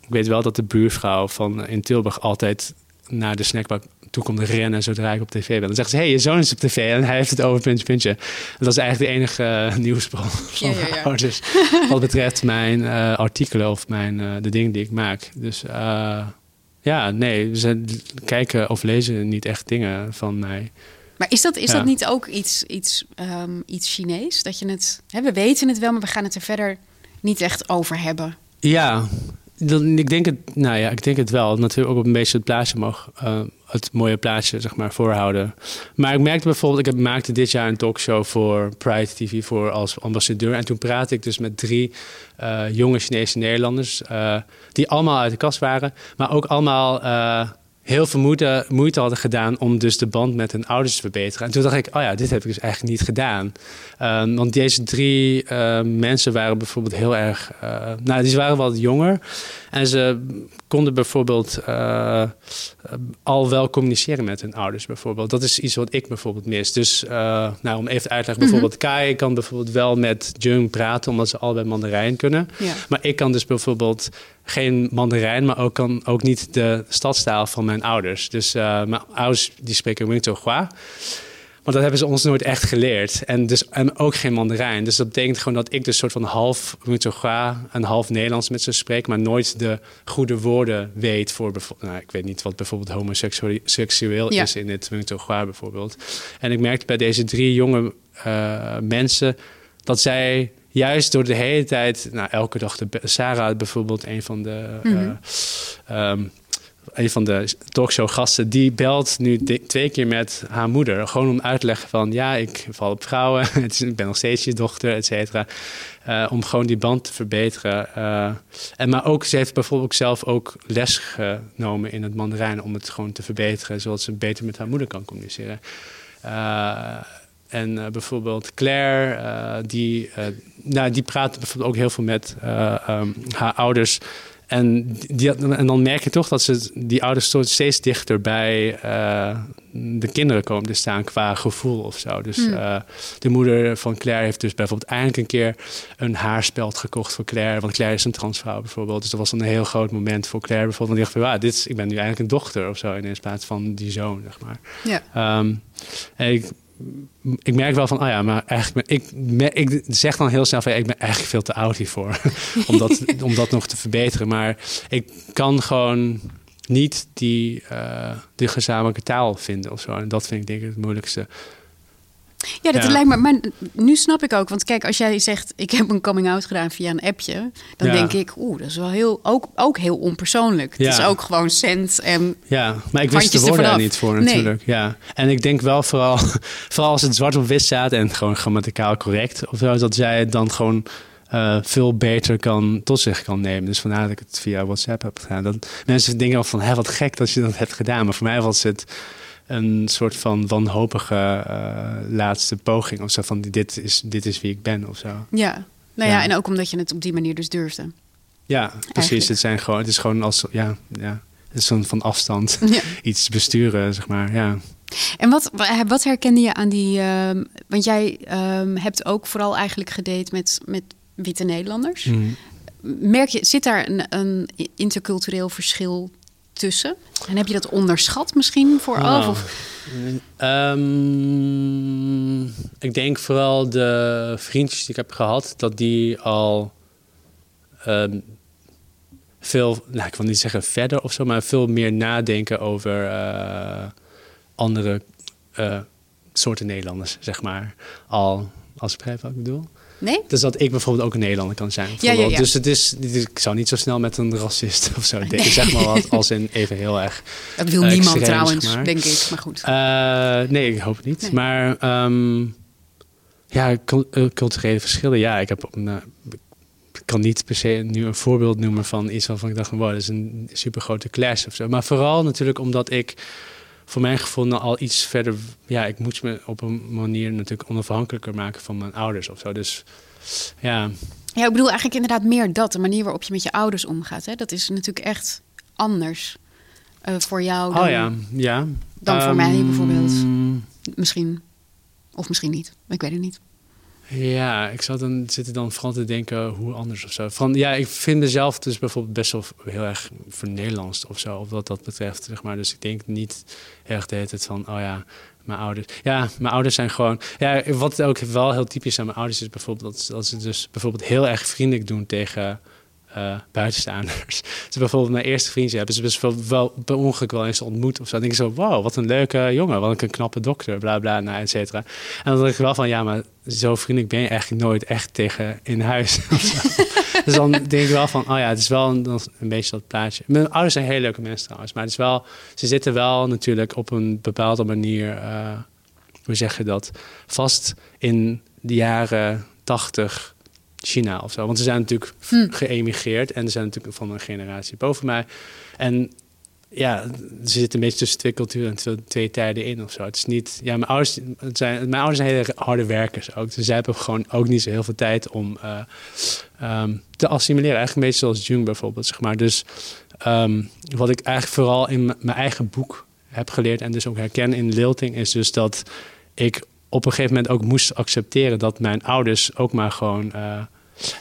ik weet wel dat de buurvrouw van in Tilburg altijd naar de snackbar komt rennen zodra ik op tv ben. Dan zegt ze, hé, hey, je zoon is op tv en hij heeft het over puntje, puntje. En dat is eigenlijk de enige eh, nieuwsbron van Ja, ja, mijn ja. ouders. Wat betreft mijn eh, artikelen of mijn, eh, de dingen die ik maak. Dus ja, nee, ze kijken of lezen niet echt dingen van mij. Maar is dat, is Ja. dat niet ook iets, iets, ehm, iets Chinees? Dat je het, hè, we weten het wel, maar we gaan het er verder niet echt over hebben. Ja, dan, ik, denk het, nou ja, ik denk het wel. Natuurlijk ook een beetje het plaatje mag, het mooie plaatje zeg maar, voorhouden. Maar ik merkte bijvoorbeeld, ik maakte dit jaar een talkshow voor Pride TV voor als ambassadeur. En toen praatte ik dus met drie eh, jonge Chinese Nederlanders, eh, die allemaal uit de kast waren, maar ook allemaal eh, heel veel moeite, moeite hadden gedaan om dus de band met hun ouders te verbeteren. En toen dacht ik, oh ja, dit heb ik dus eigenlijk niet gedaan. Ehm, want deze drie mensen waren bijvoorbeeld heel erg, nou, die waren wat jonger. En ze konden bijvoorbeeld eh, al wel communiceren met hun ouders bijvoorbeeld. Dat is iets wat ik bijvoorbeeld mis. Dus eh, nou, om even te uitleggen, bijvoorbeeld Kai kan bijvoorbeeld wel met Jung praten... omdat ze allebei Mandarijn kunnen. Ja. Maar ik kan dus bijvoorbeeld geen Mandarijn... maar ook, kan ook niet de stadstaal van mijn ouders. Dus eh, mijn ouders die spreken Wingtohua... Maar dat hebben ze ons nooit echt geleerd. En, dus, en ook geen Mandarijn. Dus dat betekent gewoon dat ik dus soort van half Wingtohua en half Nederlands met ze spreek, maar nooit de goede woorden weet voor bijvoorbeeld. Nou, ik weet niet wat bijvoorbeeld homoseksueel Ja. is in het Wingtohua bijvoorbeeld. En ik merkte bij deze drie jonge eh, mensen dat zij juist door de hele tijd, nou, elke dag de Sarah bijvoorbeeld, een van de. eh, Mhm. ehm, een van de talkshow-gasten, die belt nu twee keer met haar moeder. Gewoon om uit te leggen van, ja, ik val op vrouwen. Ik ben nog steeds je dochter, et cetera. Eh, om gewoon die band te verbeteren. Eh, en maar ook, ze heeft bijvoorbeeld zelf ook les genomen in het Mandarijn... om het gewoon te verbeteren, zodat ze beter met haar moeder kan communiceren. Eh, en bijvoorbeeld Claire, die, nou, die praat bijvoorbeeld ook heel veel met eh, ehm, haar ouders. En, die, en dan merk je toch dat ze, die ouders steeds dichter bij eh, de kinderen komen te staan qua gevoel of zo. Dus Hmm. eh, de moeder van Claire heeft dus bijvoorbeeld eindelijk een keer een haarspeld gekocht voor Claire. Want Claire is een transvrouw bijvoorbeeld. Dus dat was een heel groot moment voor Claire bijvoorbeeld. Want die dacht van, ja, dit is, ik ben nu eigenlijk een dochter of zo in plaats van die zoon, zeg maar. Ja. Ehm, en ik, ik merk wel van, oh ja, maar eigenlijk ben ik, ik zeg dan heel snel van, ik ben eigenlijk veel te oud hiervoor om, dat, om dat nog te verbeteren. Maar ik kan gewoon niet die, eh, die gezamenlijke taal vinden of zo. En dat vind ik denk ik het moeilijkste. Ja, dat Ja. lijkt me. Maar nu snap ik ook. Want kijk, als jij zegt: Ik heb een coming-out gedaan via een appje. Dan Ja. denk ik: Oeh, dat is wel heel, ook, ook heel onpersoonlijk. Het Ja. is ook gewoon cent en. Ja, maar ik wist de woorden af. niet voor Nee. natuurlijk. Ja. En ik denk wel vooral, vooral als het zwart op wit staat en gewoon grammaticaal correct of zo, dat zij het dan gewoon eh, veel beter kan tot zich kan nemen. Dus vandaar dat ik het via WhatsApp heb gedaan. Dat mensen denken van, hé, wat gek dat je dat hebt gedaan. Maar voor mij was het een soort van wanhopige uh, laatste poging. Of zo van, dit is, dit is wie ik ben of zo. Ja, nou ja, en ook omdat je het op die manier dus durfde. Ja, precies. Het, zijn gewoon, het is gewoon als, ja, ja, het is zo'n van afstand iets besturen, zeg maar, ja. En wat, wat herkende je aan die... Uh, want jij uh, hebt ook vooral eigenlijk gedate met, met witte Nederlanders. Mm. Merk je, zit daar een, een, intercultureel verschil tussen? En heb je dat onderschat misschien voor nou, of? Um, ik denk vooral de vriendjes die ik heb gehad, dat die al um, veel, nou, ik wil niet zeggen verder of zo, maar veel meer nadenken over uh, andere uh, soorten Nederlanders, zeg maar. Al, als ik begrijp wat ik bedoel. Nee? Dus dat ik bijvoorbeeld ook een Nederlander kan zijn. Ja, ja, ja. Dus het is, ik zou niet zo snel met een racist of zo denken. Zeg maar wat, als in even heel erg. Dat wil niemand extreem, trouwens, zeg maar. denk ik. Maar goed. Uh, nee, ik hoop het niet. Nee. Maar um, ja, culturele verschillen. Ja, ik heb uh, ik kan niet per se nu een voorbeeld noemen van iets waarvan ik dacht: wow, dat is een super grote clash of zo. Maar vooral natuurlijk omdat ik voor mijn gevoel al iets verder. Ja, ik moet me op een manier natuurlijk onafhankelijker maken van mijn ouders of zo. Dus ja. Ja, ik bedoel eigenlijk inderdaad meer dat. De manier waarop je met je ouders omgaat. Hè? Dat is natuurlijk echt anders uh, voor jou. Dan, oh ja, ja. Dan um, voor mij bijvoorbeeld. Misschien. Of misschien niet. Ik weet het niet. Ja, ik zat dan zitten dan vooral te denken hoe anders of zo. Van ja, ik vind mezelf dus bijvoorbeeld best wel heel erg voor Nederlands of zo, of wat dat betreft, zeg maar. Dus ik denk niet erg de tijd van, oh ja, mijn ouders. Ja, mijn ouders zijn gewoon. Ja, wat ook wel heel typisch aan mijn ouders is bijvoorbeeld dat, dat ze dus bijvoorbeeld heel erg vriendelijk doen tegen uh, buitenstaanders. Dus bijvoorbeeld mijn eerste vriendje hebben ze dus wel per ongeluk wel eens ontmoet of zo. Dan denk ik zo, wow, wat een leuke jongen, wat een knappe dokter, bla bla, nou, et cetera. En dan denk ik wel van, ja, maar zo vriendelijk ben je eigenlijk nooit echt tegen in huis. dus dan denk ik wel van, oh ja, het is wel een, een beetje dat plaatje. Mijn ouders zijn hele leuke mensen trouwens, maar het is wel, ze zitten wel natuurlijk op een bepaalde manier, uh, hoe zeg je dat, vast in de jaren tachtig China of zo. Want ze zijn natuurlijk hm. geëmigreerd en ze zijn natuurlijk van een generatie boven mij. En ja, ze zitten een beetje tussen twee culturen en twee tijden in of zo. Het is niet. Ja, mijn ouders zijn, mijn ouders zijn hele harde werkers ook. Dus zij hebben gewoon ook niet zo heel veel tijd om uh, um, te assimileren. Eigenlijk een beetje zoals Jung bijvoorbeeld, zeg maar. Dus um, wat ik eigenlijk vooral in mijn eigen boek heb geleerd en dus ook herken in Lilting, is dus dat ik op een gegeven moment ook moest accepteren dat mijn ouders ook maar gewoon uh,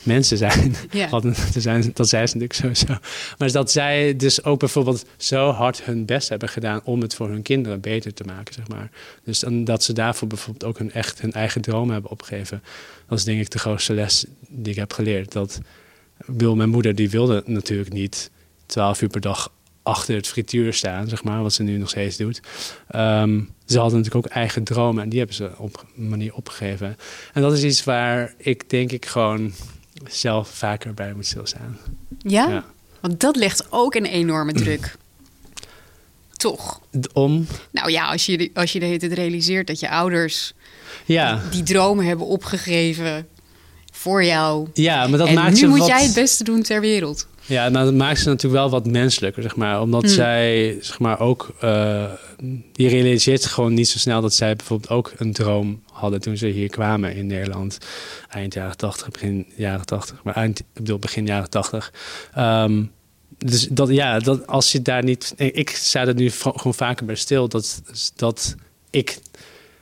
mensen zijn. Ja. zijn. Dat zei ze natuurlijk sowieso. Maar dat zij dus ook bijvoorbeeld zo hard hun best hebben gedaan om het voor hun kinderen beter te maken, zeg maar. Dus dan, dat ze daarvoor bijvoorbeeld ook hun, echt hun eigen droom hebben opgegeven. Dat is denk ik de grootste les die ik heb geleerd. Dat wil mijn moeder, die wilde natuurlijk niet twaalf uur per dag achter het frituur staan, zeg maar, wat ze nu nog steeds doet. Um, ze hadden natuurlijk ook eigen dromen en die hebben ze op een manier opgegeven. En dat is iets waar ik denk ik gewoon zelf vaker bij moet stilstaan. Ja? ja. Want dat legt ook een enorme druk. Toch? Om? Nou ja, als je, als je de hele tijd realiseert dat je ouders ja. die, dromen hebben opgegeven voor jou. Ja, maar dat en maakt nu ze moet wat... jij het beste doen ter wereld. Ja, nou, dat maakt ze natuurlijk wel wat menselijker, zeg maar. Omdat Mm. zij, zeg maar, ook... Uh, die realiseert gewoon niet zo snel dat zij bijvoorbeeld ook een droom hadden toen ze hier kwamen in Nederland. Eind jaren 80, begin jaren 80. Maar eind, ik bedoel, begin jaren 80. Um, dus dat, ja, dat als je daar niet... Ik sta er nu gewoon vaker bij stil dat, dat ik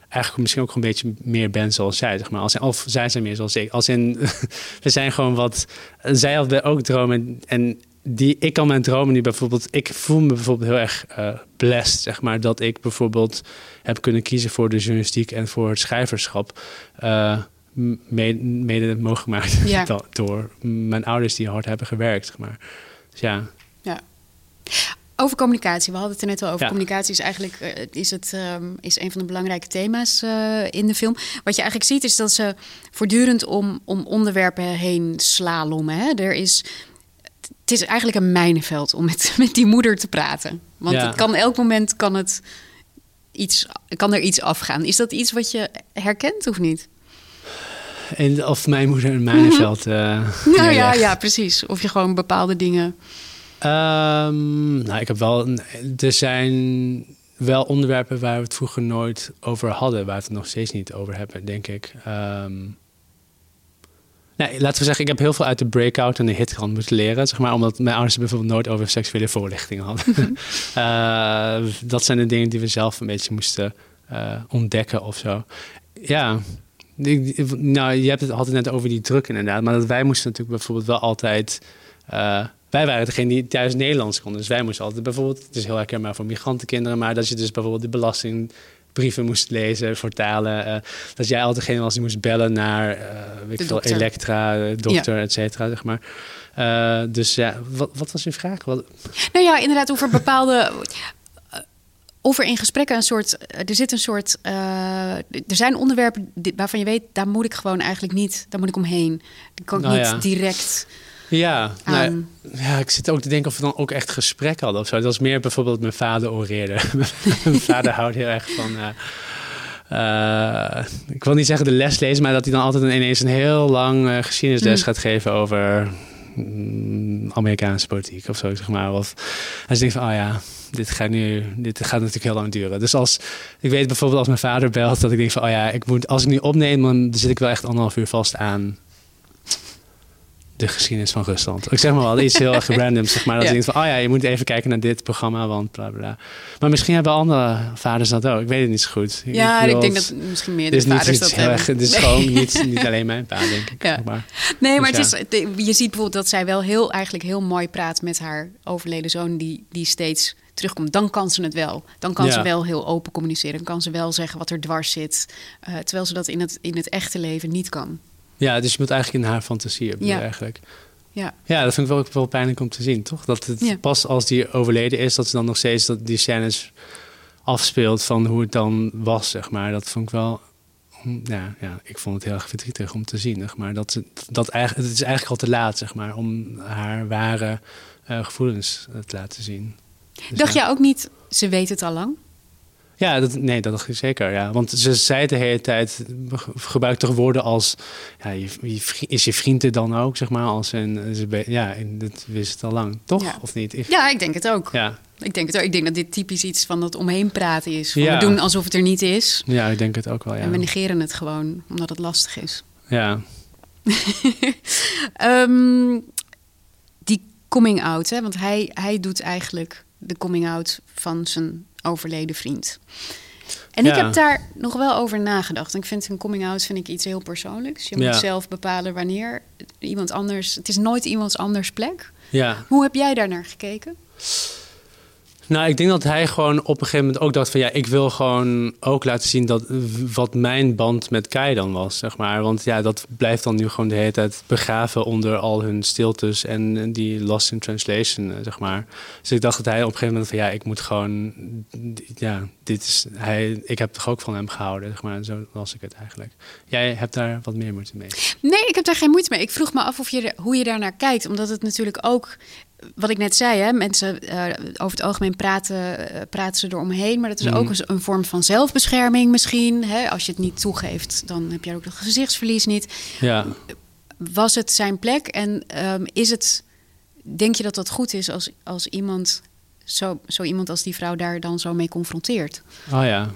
eigenlijk misschien ook een beetje meer ben zoals zij, zeg maar. Als, of zij zijn meer zoals ik. Als in, we zijn gewoon wat... Zij hadden ook dromen en die, ik kan mijn dromen nu bijvoorbeeld... Ik voel me bijvoorbeeld heel erg uh, blessed, zeg maar. Dat ik bijvoorbeeld heb kunnen kiezen voor de journalistiek en voor het schrijverschap. Uh, mede, mede mogelijk gemaakt Ja. door mijn ouders die hard hebben gewerkt, zeg maar. Dus ja. Ja. Over communicatie. We hadden het er net al over. Ja. Communicatie is eigenlijk uh, is het, um, is een van de belangrijke thema's uh, in de film. Wat je eigenlijk ziet is dat ze voortdurend om, om onderwerpen heen slalommen. Hè? Er is, het is eigenlijk een mijnenveld om met, met die moeder te praten. Want Ja. het kan elk moment kan, het iets, kan er iets afgaan. Is dat iets wat je herkent of niet? En, of mijn moeder in Mijnenveld. Uh, nou ja, ja, precies. Of je gewoon bepaalde dingen. Um, nou, ik heb wel. Er zijn wel onderwerpen waar we het vroeger nooit over hadden, waar we het nog steeds niet over hebben, denk ik. Um, Nee, laten we zeggen, ik heb heel veel uit de breakout en de hitkrant moeten leren. Zeg maar, omdat mijn ouders bijvoorbeeld nooit over seksuele voorlichting hadden. uh, dat zijn de dingen die we zelf een beetje moesten uh, ontdekken of zo. Ja, nou, je hebt het altijd net over die druk inderdaad. Maar dat wij moesten natuurlijk bijvoorbeeld wel altijd... Uh, wij waren degene die thuis Nederlands konden. Dus wij moesten altijd bijvoorbeeld... Het is heel herkenbaar voor migrantenkinderen... maar dat je dus bijvoorbeeld de belasting brieven moest lezen voor talen. Uh, dat jij altijd degene was die moest bellen naar uh, weet veel, Elektra, dokter, ja. et cetera, zeg maar. Uh, dus ja, wat, wat, was uw vraag? Wat... Nou ja, inderdaad over bepaalde... Of er in gesprekken een soort... Er zit een soort... er zijn onderwerpen waarvan je weet... daar moet ik gewoon eigenlijk niet... daar moet ik omheen. Die kan ik nou, niet ja. direct... Ja, nou, ja, ik zit ook te denken of we dan ook echt gesprek hadden of zo. Dat was meer bijvoorbeeld mijn vader oreerde. mijn vader houdt heel erg van... Uh, uh, ik wil niet zeggen de les lezen, maar dat hij dan altijd ineens een heel lang uh, geschiedenisles mm. gaat geven over mm, Amerikaanse politiek of zo, zeg maar. Of als je denkt van, oh ja, dit gaat nu, dit gaat natuurlijk heel lang duren. Dus als, ik weet bijvoorbeeld als mijn vader belt, dat ik denk van, oh ja, ik moet, als ik nu opneem, dan zit ik wel echt anderhalf uur vast aan de geschiedenis van Rusland. Ik zeg maar wel iets heel erg random, zeg maar. Dat ja. je denkt van, oh ja, je moet even kijken naar dit programma, want bla bla. Maar misschien hebben andere vaders dat ook. Ik weet het niet zo goed. Ja, ik, ik denk dat misschien meer de vaders dat hebben. Het is gewoon niet, niet alleen mijn pa, denk ik. Ja. Maar. Nee, maar dus het is, je ziet bijvoorbeeld dat zij wel heel, eigenlijk heel mooi praat met haar overleden zoon, die, die steeds terugkomt, dan kan ze het wel. Dan kan ze wel heel open communiceren. Dan kan ze wel zeggen wat er dwars zit. Uh, terwijl ze dat in het, in het echte leven niet kan. Ja, dus je moet eigenlijk in haar fantasie hebben ja. eigenlijk. Ja. ja, dat vind ik wel, wel pijnlijk om te zien, toch? Dat het ja. pas als die overleden is, dat ze dan nog steeds dat die scènes afspeelt van hoe het dan was, zeg maar. Dat vond ik wel... Ja, ja, ik vond het heel erg verdrietig om te zien, zeg maar. Dat, dat eigenlijk, het is eigenlijk al te laat, zeg maar, om haar ware uh, gevoelens te laten zien. Dus Dacht ja. jij ook niet, ze weet het al lang? Ja, dat, nee, dat ik zeker. Ja. Want ze zei de hele tijd, gebruikt toch woorden als, ja, je, je, is je vriend er dan ook, zeg maar, als een, ze, ja, dat wist het al lang, toch? Ja. Of niet? Ja, ik denk het ook. Ja. Ik denk het ook. Ik denk dat dit typisch iets van dat omheen praten is. Van ja. We doen alsof het er niet is. Ja, ik denk het ook wel, ja. En we negeren het gewoon, omdat het lastig is. Ja. um, die coming out, hè? want hij, hij doet eigenlijk de coming out van zijn overleden vriend. En ik heb daar nog wel over nagedacht. Ik vind een coming out vind ik iets heel persoonlijks. Je moet zelf bepalen wanneer iemand anders. Het is nooit iemands anders plek. Ja. Hoe heb jij daar naar gekeken? Nou, ik denk dat hij gewoon op een gegeven moment ook dacht van ja, ik wil gewoon ook laten zien dat wat mijn band met Kai dan was, zeg maar. Want ja, dat blijft dan nu gewoon de hele tijd begraven onder al hun stiltes en die lost in translation, eh, zeg maar. Dus ik dacht dat hij op een gegeven moment van ja, ik moet gewoon, ja, dit is, hij, ik heb toch ook van hem gehouden, zeg maar. Zo was ik het eigenlijk. Jij hebt daar wat meer moeite mee? Nee, ik heb daar geen moeite mee. Ik vroeg me af of je, hoe je daar naar kijkt, omdat het natuurlijk ook wat ik net zei, hè, mensen uh, over het algemeen praten, uh, praten ze eromheen. Maar dat is mm. ook een, vorm van zelfbescherming misschien. Hè? Als je het niet toegeeft, dan heb je ook het gezichtsverlies niet. Ja. Was het zijn plek? En um, is het, denk je dat dat goed is als, als iemand, zo, zo iemand als die vrouw daar dan zo mee confronteert? Oh ja.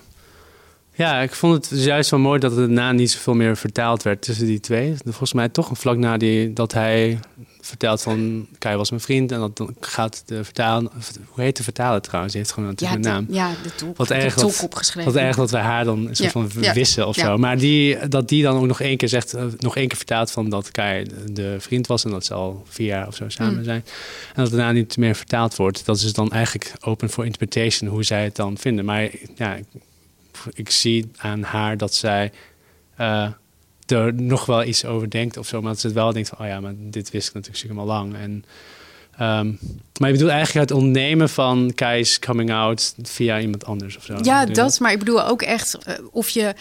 Ja, ik vond het dus juist wel mooi dat het daarna niet zoveel meer vertaald werd tussen die twee. Volgens mij toch een vlak na die, dat hij vertelt van Kai was mijn vriend en dat gaat de vertalen, hoe heet de vertaler trouwens? Die heeft gewoon een ja, naam. Ja, de tolk. Wat erg dat, opgeschreven. Wat erg dat wij haar dan een soort van wissen of zo. Maar die, dat die dan ook nog één keer zegt, uh, nog één keer vertaalt van dat Kai de vriend was en dat ze al vier jaar of zo samen mm. zijn. En dat daarna niet meer vertaald wordt. Dat is dan eigenlijk open for interpretation hoe zij het dan vinden. Maar ja, ik, ik zie aan haar dat zij uh, er nog wel iets over denkt of zo. Maar dat ze het wel denkt van, oh ja, maar dit wist ik natuurlijk helemaal lang. En, um, maar je bedoelt eigenlijk het ontnemen van Kai's coming out via iemand anders of zo? Ja, dat. Maar ik bedoel ook echt uh, of je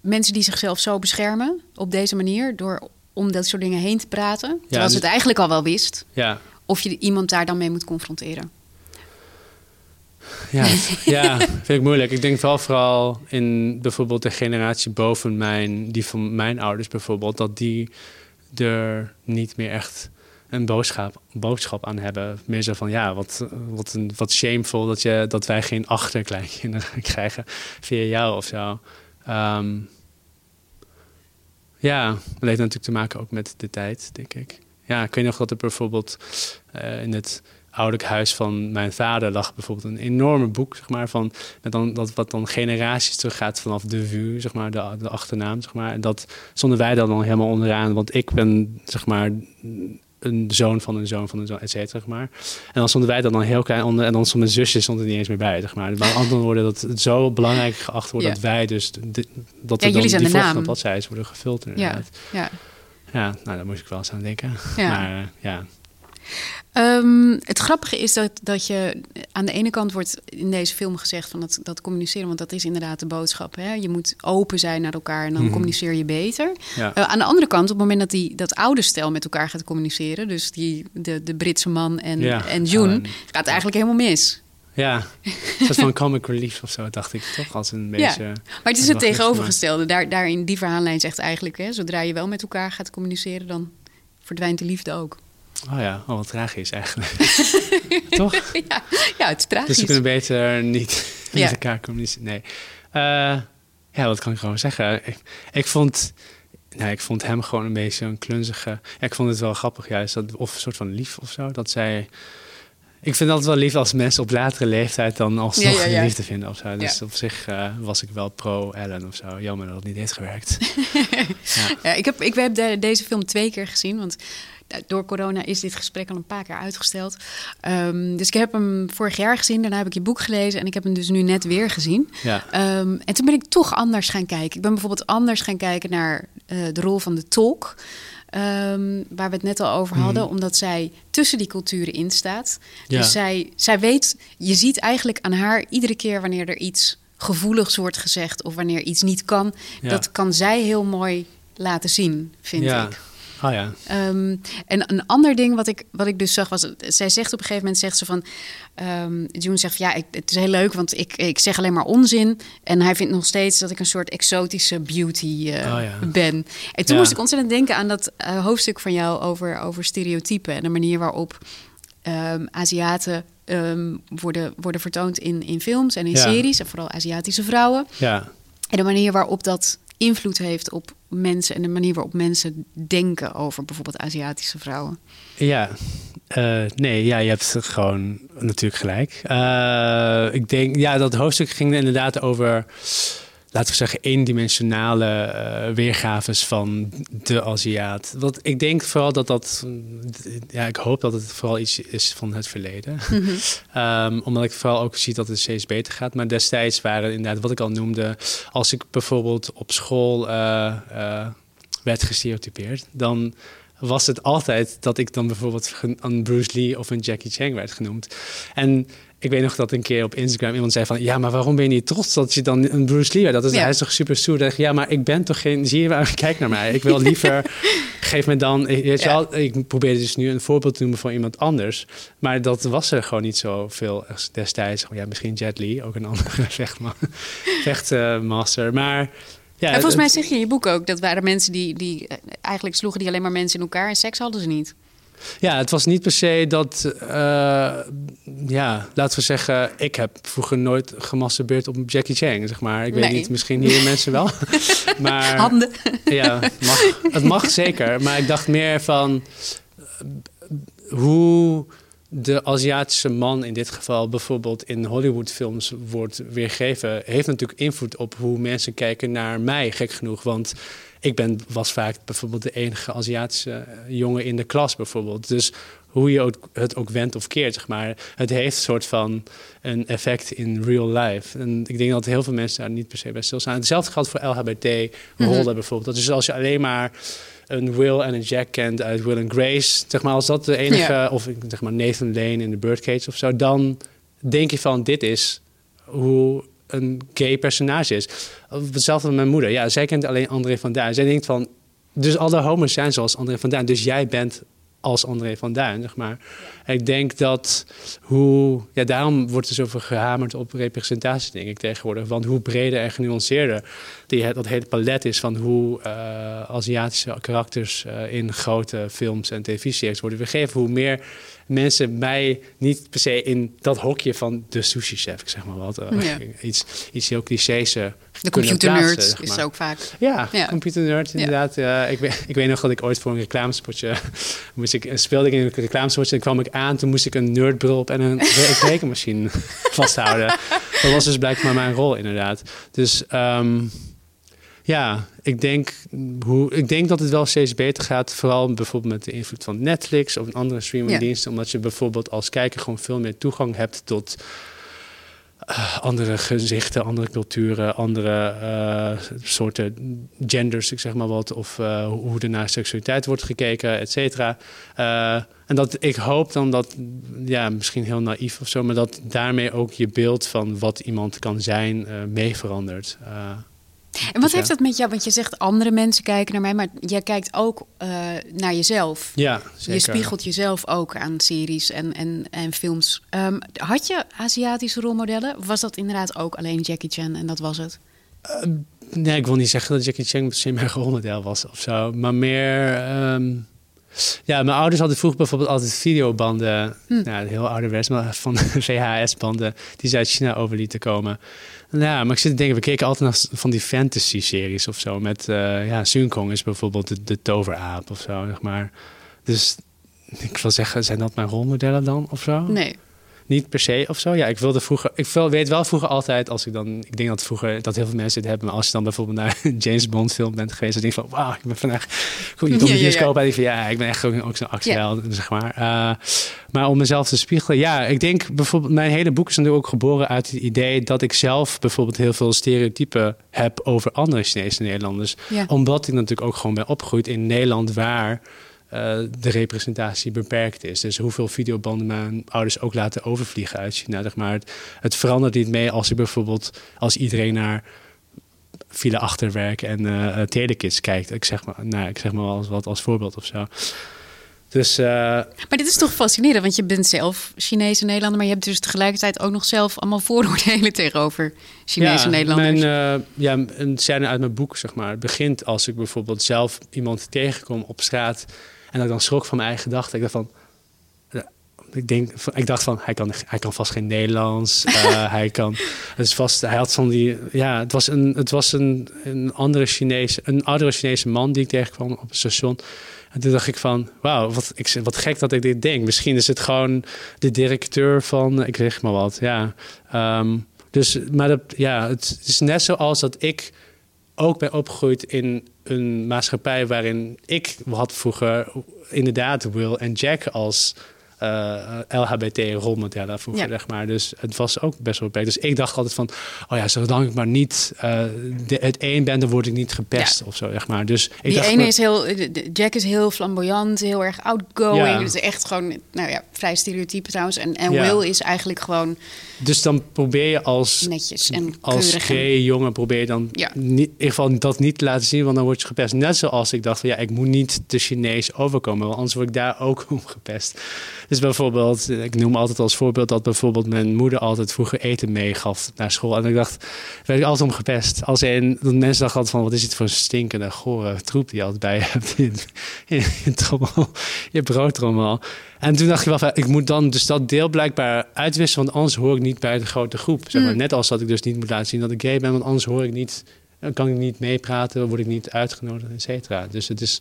mensen die zichzelf zo beschermen op deze manier... door om dat soort dingen heen te praten, terwijl ja, ze het eigenlijk al wel wist... Ja. of je iemand daar dan mee moet confronteren. Ja, ja, Vind ik moeilijk. Ik denk wel vooral in bijvoorbeeld de generatie boven mijn, die van mijn ouders bijvoorbeeld, dat die er niet meer echt een boodschap, boodschap aan hebben. Meer zo van ja, wat, wat, een, wat shameful dat, je, dat wij geen achterkleinkinderen krijgen via jou of zo. Ehm, ja, dat heeft natuurlijk te maken ook met de tijd, denk ik. Ja, ik weet nog dat er bijvoorbeeld uh, in het ouderlijk huis van mijn vader lag bijvoorbeeld een enorme boek, zeg maar, van met dan, dat wat dan generaties teruggaat vanaf de vuur, zeg maar, de, de achternaam, zeg maar. En dat zonden wij dan, dan helemaal onderaan, want ik ben, zeg maar, een zoon van een zoon van een zoon, et cetera, zeg maar. En dan stonden wij dat dan heel klein onder en dan stond mijn zusje stond er niet eens meer bij, zeg maar. Maar andere woorden dat het zo belangrijk geacht wordt dat wij dus de, dat ja, jullie zijn die de naam. bladzijden worden gefilterd. Inderdaad. Ja, ja. Ja, nou, daar moest ik wel eens aan denken. Ja. Maar uh, ja. Um, het grappige is dat, dat je aan de ene kant wordt in deze film gezegd van dat, dat communiceren, want dat is inderdaad de boodschap. Hè? Je moet open zijn naar elkaar en dan Mhm. communiceer je beter. Ja. Uh, aan de andere kant, op het moment dat die, dat oude stel met elkaar gaat communiceren, dus die, de, de Britse man en, Ja. en June, gaat het eigenlijk helemaal mis. Ja, een soort van comic relief of zo, dacht ik toch? Als een beetje. ja. Maar het is het tegenovergestelde. Daar, daar in die verhaallijn zegt eigenlijk, hè, zodra je wel met elkaar gaat communiceren, dan verdwijnt de liefde ook. Oh ja, oh, wat tragisch eigenlijk. Toch? ja, ja, het is tragisch. Dus ze kunnen beter niet Ja. met elkaar communiceren. Nee. Eh, ja, wat kan ik gewoon zeggen? Ik, ik vond... Nou, ik vond hem gewoon een beetje een klunzige... Ja, ik vond het wel grappig juist, dat, of een soort van lief of zo. Dat zij... Ik vind altijd wel lief als mensen op latere leeftijd dan alsnog Ja, liefde vinden of zo. Dus op zich eh, was ik wel pro-Ellen of zo. Jammer dat het niet heeft gewerkt. ja. Ja, ik heb, ik heb de- deze film twee keer gezien, want door corona is dit gesprek al een paar keer uitgesteld. Ehm, dus ik heb hem vorig jaar gezien, daarna heb ik je boek gelezen en ik heb hem dus nu net weer gezien. Ja. Ehm, en toen ben ik toch anders gaan kijken. Ik ben bijvoorbeeld anders gaan kijken naar eh, de rol van de tolk. ehm, waar we het net al over hadden, Mhm. omdat zij tussen die culturen in staat. Ja. Dus zij, zij weet, je ziet eigenlijk aan haar iedere keer wanneer er iets gevoeligs wordt gezegd of wanneer iets niet kan, Ja. dat kan zij heel mooi laten zien, vind ja. ik. Oh ja. Ehm, en een ander ding wat ik, wat ik dus zag was... Zij zegt op een gegeven moment, zegt ze van... ehm June zegt van, ja, ik, het is heel leuk, want ik, ik zeg alleen maar onzin. En hij vindt nog steeds dat ik een soort exotische beauty eh, Oh ja. ben. En toen Ja. moest ik ontzettend denken aan dat eh, hoofdstuk van jou over, over stereotypen... en de manier waarop ehm, Aziaten worden, worden vertoond in, in films en in Ja. series. En vooral Aziatische vrouwen. Ja. En de manier waarop dat invloed heeft op mensen en de manier waarop mensen denken over bijvoorbeeld Aziatische vrouwen. Ja, Eh, nee, ja, je hebt gewoon natuurlijk gelijk. Eh, ik denk, ja, dat hoofdstuk ging inderdaad over, laten we zeggen, eendimensionale eh weergaves van de Aziat. Wat ik denk vooral dat dat, ja, ik hoop dat het vooral iets is van het verleden. Mhm. Ehm, omdat ik vooral ook zie dat het steeds beter gaat. Maar destijds waren inderdaad, wat ik al noemde, als ik bijvoorbeeld op school eh, eh, werd gestereotypeerd, dan was het altijd dat ik dan bijvoorbeeld een Bruce Lee of een Jackie Chan werd genoemd. En ik weet nog dat een keer op Instagram iemand zei van... ja, maar waarom ben je niet trots dat je dan een Bruce Lee? Dat is, Ja. Hij is toch super stoer? Ik, ja, maar ik ben toch geen... Zie je waar? Kijk naar mij. Ik wil liever... geef me dan... Weet je Ja. wel, ik probeer dus nu een voorbeeld te noemen van iemand anders. Maar dat was er gewoon niet zoveel destijds. Ja, misschien Jet Li, ook een andere vechtmaster. maar... Ja, en volgens mij zeg je in je boek ook dat waren mensen die, die eh, eigenlijk sloegen die alleen maar mensen in elkaar en seks hadden ze niet. Ja, het was niet per se dat. eh, ja, laten we zeggen. Ik heb vroeger nooit gemasturbeerd op Jackie Chan, zeg maar. Ik weet niet, misschien hier mensen wel. maar, Handen. Ja, mag, het mag zeker. Maar ik dacht meer van. hoe de Aziatische man in dit geval bijvoorbeeld in Hollywoodfilms wordt weergegeven, heeft natuurlijk invloed op hoe mensen kijken naar mij, gek genoeg. Want ik ben, was vaak bijvoorbeeld de enige Aziatische eh, jongen in de klas bijvoorbeeld. Dus hoe je het ook wendt of keert, zeg maar. Het heeft een soort van een effect in real life. En ik denk dat heel veel mensen daar niet per se bij stilstaan. Hetzelfde geldt voor LHBT-rollen Mhm. bijvoorbeeld. Dus als je alleen maar een Will en een Jack kent uit Will and Grace, zeg maar, als dat de enige, Ja. of zeg maar Nathan Lane in de Birdcage of zo, dan denk je van dit is hoe een gay personage is. Hetzelfde met mijn moeder. Ja, zij kent alleen André van Duin. Zij denkt van, dus alle homo's zijn zoals André van Duin. Dus jij bent als André van Duin, zeg maar. Ik denk dat hoe... Ja, daarom wordt er zoveel gehamerd op representatie, denk ik, tegenwoordig. Want hoe breder en genuanceerder die, dat hele palet is... van hoe uh, Aziatische karakters uh, in grote films en televisieseries worden weergegeven... hoe meer mensen mij niet per se in dat hokje van de sushi-chef, zeg maar wat. Uh, ja. Iets, iets heel clichés de computernerd zeg maar. is ook vaak. Ja, ja. computernerd inderdaad. Ja. ik, weet, ik weet nog dat ik ooit voor een reclamespotje moest ik, speelde ik in een reclamespotje en kwam ik aan. Toen moest ik een nerdbril op en een rekenmachine vasthouden. Dat was dus blijkbaar mijn rol inderdaad. Dus um, ja, ik denk, hoe, ik denk dat het wel steeds beter gaat. Vooral bijvoorbeeld met de invloed van Netflix of een andere streamingdiensten. Ja. Omdat je bijvoorbeeld als kijker gewoon veel meer toegang hebt tot andere gezichten, andere culturen, andere uh, soorten genders, ik zeg maar wat. Of uh, hoe er naar seksualiteit wordt gekeken, et cetera. en dat ik hoop dan dat, ja, misschien heel naïef of zo, maar dat daarmee ook je beeld van wat iemand kan zijn mee verandert. En wat heeft dat met jou? Want je zegt andere mensen kijken naar mij, maar jij kijkt ook uh, naar jezelf. Ja, zeker. Je spiegelt jezelf ook aan series en, en, en films. Um, had je Aziatische rolmodellen? Of was dat inderdaad ook alleen Jackie Chan en dat was het? Uh, nee, ik wil niet zeggen dat Jackie Chan misschien mijn rolmodel was of zo. Maar meer... Um, ja, mijn ouders hadden vroeger bijvoorbeeld altijd videobanden. Hm. Nou, heel ouderwets, maar van VHS-banden... die ze uit China over lieten komen. Ja, maar ik zit te denken, we keken altijd naar van die fantasy-series of zo. Met, uh, ja, Sun Kong is bijvoorbeeld de, de toveraap of zo, zeg maar. Dus ik wil zeggen, zijn dat mijn rolmodellen dan of zo? Nee niet per se of zo. Ja, ik wilde vroeger, ik weet wel vroeger altijd als ik dan, ik denk dat vroeger dat heel veel mensen het hebben, maar als je dan bijvoorbeeld naar een James Bond film bent geweest, dan denk je van, wauw, ik ben vandaag goed, je komt ja, bioscoop ja, ja. van, ja, ik ben echt ook, ook zo'n actieheld, zeg maar. Uh, maar om mezelf te spiegelen, ja, ik denk bijvoorbeeld, mijn hele boek is natuurlijk ook geboren uit het idee dat ik zelf bijvoorbeeld heel veel stereotypen heb over andere Chinese Nederlanders, omdat ik natuurlijk ook gewoon ben opgegroeid in Nederland waar uh, de representatie beperkt is. Dus hoeveel videobanden mijn ouders ook laten overvliegen uit China. Zeg maar. het, het verandert niet mee als ik bijvoorbeeld als iedereen naar file achterwerk en uh, telekids kijkt. Ik zeg maar, nou, ik zeg maar als, wat als voorbeeld of zo. Dus, uh, maar dit is toch fascinerend, want je bent zelf Chinese Nederlander, maar je hebt dus tegelijkertijd ook nog zelf allemaal vooroordelen tegenover Chinese ja, Nederlanders. Mijn, uh, ja, een scène uit mijn boek, zeg maar. Het begint als ik bijvoorbeeld zelf iemand tegenkom op straat en dat ik dan schrok van mijn eigen gedachten. Ik dacht van, ik, denk, ik dacht van, hij kan, hij kan vast geen Nederlands. Uh, hij kan, het is vast, hij had van die, ja, het was een, het was een, een andere Chinese, een oudere Chinese man die ik tegenkwam op het station. En toen dacht ik van, wauw, wat, ik, wat gek dat ik dit denk. Misschien is het gewoon de directeur van, ik zeg maar wat, ja. Um, dus, maar ja, het is net zoals dat ik ook ben opgegroeid in een maatschappij waarin ik had vroeger inderdaad Will en Jack als eh, LHBT-rolmodellen vroeger, zeg maar. Dus het was ook best wel beperkt. Dus ik dacht altijd van, oh ja, zolang ik maar niet uh, de, het een ben, dan word ik niet gepest of zo, zeg maar. Dus ik Die dacht ene is heel, Jack is heel flamboyant, heel erg outgoing. Ja. Dus echt gewoon, nou ja, vrij stereotype trouwens. En, en ja. Will is eigenlijk gewoon... Dus dan probeer je als, netjes en als gay jongen, probeer je dan ja. niet, in ieder geval dat niet te laten zien, want dan word je gepest. Net zoals ik dacht van, ja, ik moet niet te Chinees overkomen, want anders word ik daar ook om gepest. Dus bijvoorbeeld, ik noem altijd als voorbeeld dat bijvoorbeeld mijn moeder altijd vroeger eten meegaf naar school. En ik dacht, werd ik altijd om gepest. Als in, dat mensen dachten van, wat is dit voor een stinkende, gore troep die je altijd bij hebt in, in, in trommel, je broodtrommel. En toen dacht ik wel van, ik moet dan dus dat deel blijkbaar uitwisselen, want anders hoor ik niet bij de grote groep. Zeg maar. Mm. Net als dat ik dus niet moet laten zien dat ik gay ben, want anders hoor ik niet dan kan ik niet meepraten, word ik niet uitgenodigd, et cetera. Dus het is,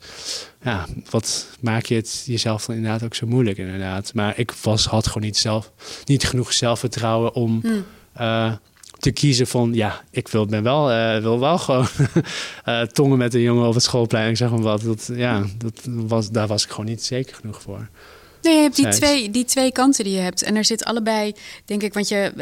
ja, wat maak je het jezelf dan inderdaad ook zo moeilijk, inderdaad. Maar ik was, had gewoon niet, zelf, niet genoeg zelfvertrouwen om hmm. uh, te kiezen van, ja, ik wil, ben wel, uh, wil wel gewoon uh, tongen met een jongen op het schoolplein. Ik zeg maar wat, dat, ja, dat was, daar was ik gewoon niet zeker genoeg voor. Nee, je hebt die twee, die twee kanten die je hebt. En er zit allebei, denk ik, want je,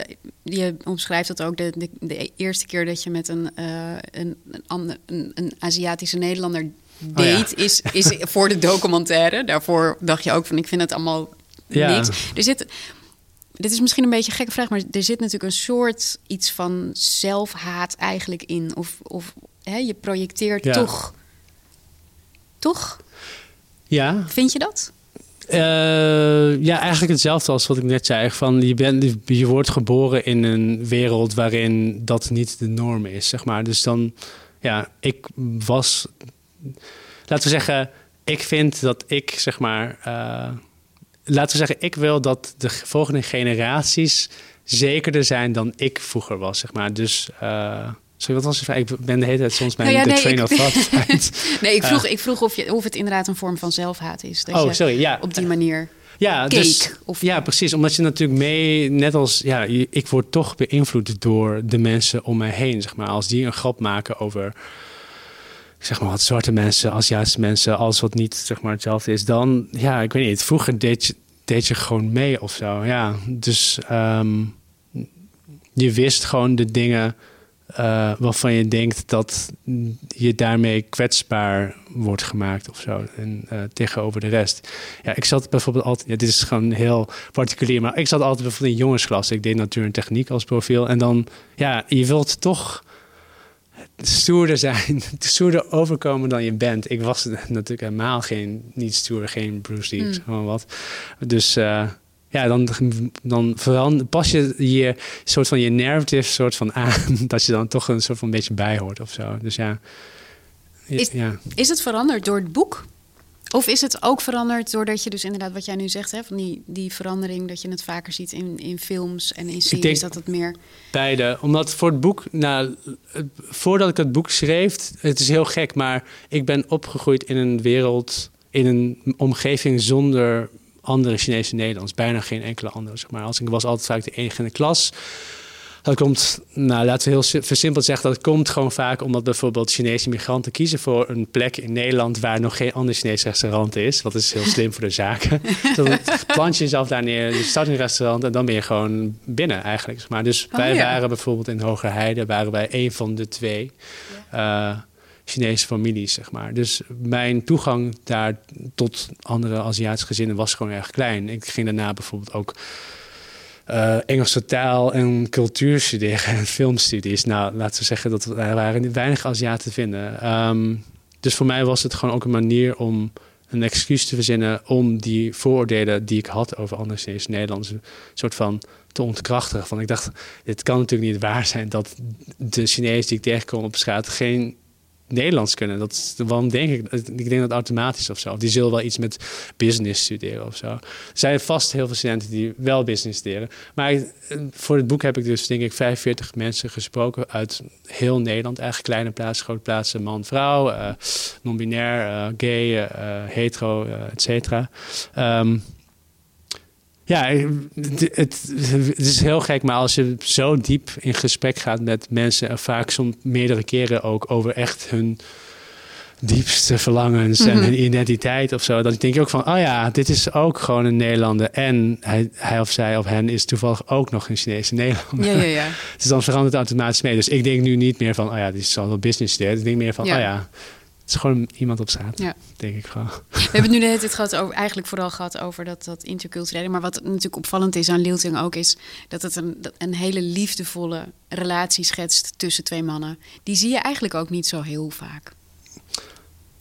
je omschrijft dat ook de, de, de eerste keer dat je met een, uh, een, een, een, een, Aziatische Nederlander date, oh, is, is voor de documentaire. Daarvoor dacht je ook van, ik vind het allemaal ja. niks. Er zit, dit is misschien een beetje een gekke vraag, maar er zit natuurlijk een soort iets van zelfhaat eigenlijk in. Of, of hè, je projecteert ja. toch. Toch? Ja. Vind je dat? Uh, ja, eigenlijk hetzelfde als wat ik net zei. Van je, bent, je wordt geboren in een wereld waarin dat niet de norm is, zeg maar. Dus dan, ja, ik was, laten we zeggen, ik vind dat ik, zeg maar, uh, laten we zeggen, ik wil dat de volgende generaties zekerder zijn dan ik vroeger was, zeg maar. Dus. Uh, Sorry, wat was het? Ik ben de hele tijd soms mijn nou ja, de train of thought Nee, ik vroeg, ik vroeg of, je, of het inderdaad een vorm van zelfhaat is. Dat oh, je sorry, ja. Op die manier ja, dus, of... ja, precies. Omdat je natuurlijk mee, net als, ja, ik word toch beïnvloed door de mensen om mij heen, zeg maar. Als die een grap maken over, zeg maar, wat zwarte mensen, Aziatische mensen, alles wat niet, zeg maar, hetzelfde is, dan, ja, ik weet niet. Vroeger deed je, deed je gewoon mee of zo, ja. Dus um, je wist gewoon de dingen uh, waarvan je denkt dat je daarmee kwetsbaar wordt gemaakt of zo. En, uh, tegenover de rest. Ja, ik zat bijvoorbeeld altijd, ja, dit is gewoon heel particulier, maar ik zat altijd bijvoorbeeld in jongensklas. Ik deed natuur en techniek als profiel. En dan, ja, je wilt toch stoerder zijn, stoerder overkomen dan je bent. Ik was natuurlijk helemaal geen, niet stoer, geen Bruce Lee, mm. gewoon wat. Dus uh, ja, dan, dan verander, pas je je soort van je narrative soort van aan dat je dan toch een soort van beetje bij hoort of zo. Dus ja. Is, ja. is het veranderd door het boek? Of is het ook veranderd doordat je dus inderdaad wat jij nu zegt, hè, van die, die verandering, dat je het vaker ziet in, in films en in series, dat het meer. Beide. Omdat voor het boek, nou, voordat ik het boek schreef, het is heel gek, maar ik ben opgegroeid in een wereld, in een omgeving zonder andere Chinese Nederlands. Bijna geen enkele andere. Zeg maar. Als ik was altijd vaak de enige in de klas. Dat komt, nou, laten we heel versimpeld zeggen, dat komt gewoon vaak omdat bijvoorbeeld Chinese migranten kiezen voor een plek in Nederland waar nog geen ander Chinees restaurant is. Wat is heel slim voor de zaken. dan plant je jezelf daar neer, je start een restaurant en dan ben je gewoon binnen eigenlijk. Maar dus oh, wij waren bijvoorbeeld in Hogerheide, waren wij een van de twee. Uh, Chinese families, zeg maar. Dus mijn toegang daar tot andere Aziatische gezinnen was gewoon erg klein. Ik ging daarna bijvoorbeeld ook uh, Engelse taal en cultuur studeren en filmstudies. Nou, laten we zeggen dat er waren weinig Aziaten te vinden. Um, dus voor mij was het gewoon ook een manier om een excuus te verzinnen om die vooroordelen die ik had over andere Nederlanders een soort van te ontkrachtigen. Van ik dacht, het kan natuurlijk niet waar zijn dat de Chinezen die ik tegenkom op straat geen Nederlands kunnen. Dat waarom denk ik? Ik denk dat automatisch of zo. Die zullen wel iets met business studeren of zo. Er zijn vast heel veel studenten die wel business studeren. Maar eh, voor het boek heb ik dus denk ik 45 mensen gesproken uit heel Nederland. Eigenlijk kleine plaatsen, grote plaatsen, man, vrouw, uh, non-binair, uh, gay, hetero, et cetera. Um, ja, het, het, is heel gek, maar als je zo diep in gesprek gaat met mensen, en vaak soms meerdere keren ook over echt hun diepste verlangens en mhm. hun identiteit of zo, dan denk je ook van, oh ja, dit is ook gewoon een Nederlander en hij, hij of zij of hen is toevallig ook nog een Chinese Nederlander. Ja, ja, ja. dus dan verandert het automatisch mee. Dus ik denk nu niet meer van, oh ja, dit is al wel business studeren. Ik denk meer van, oh ja, het is gewoon iemand op straat, ja. denk ik gewoon. We hebben het nu de hele tijd gehad over, eigenlijk vooral gehad over dat, dat interculturele. Maar wat natuurlijk opvallend is aan Lielting ook, is dat het een, een hele liefdevolle relatie schetst tussen twee mannen. Die zie je eigenlijk ook niet zo heel vaak.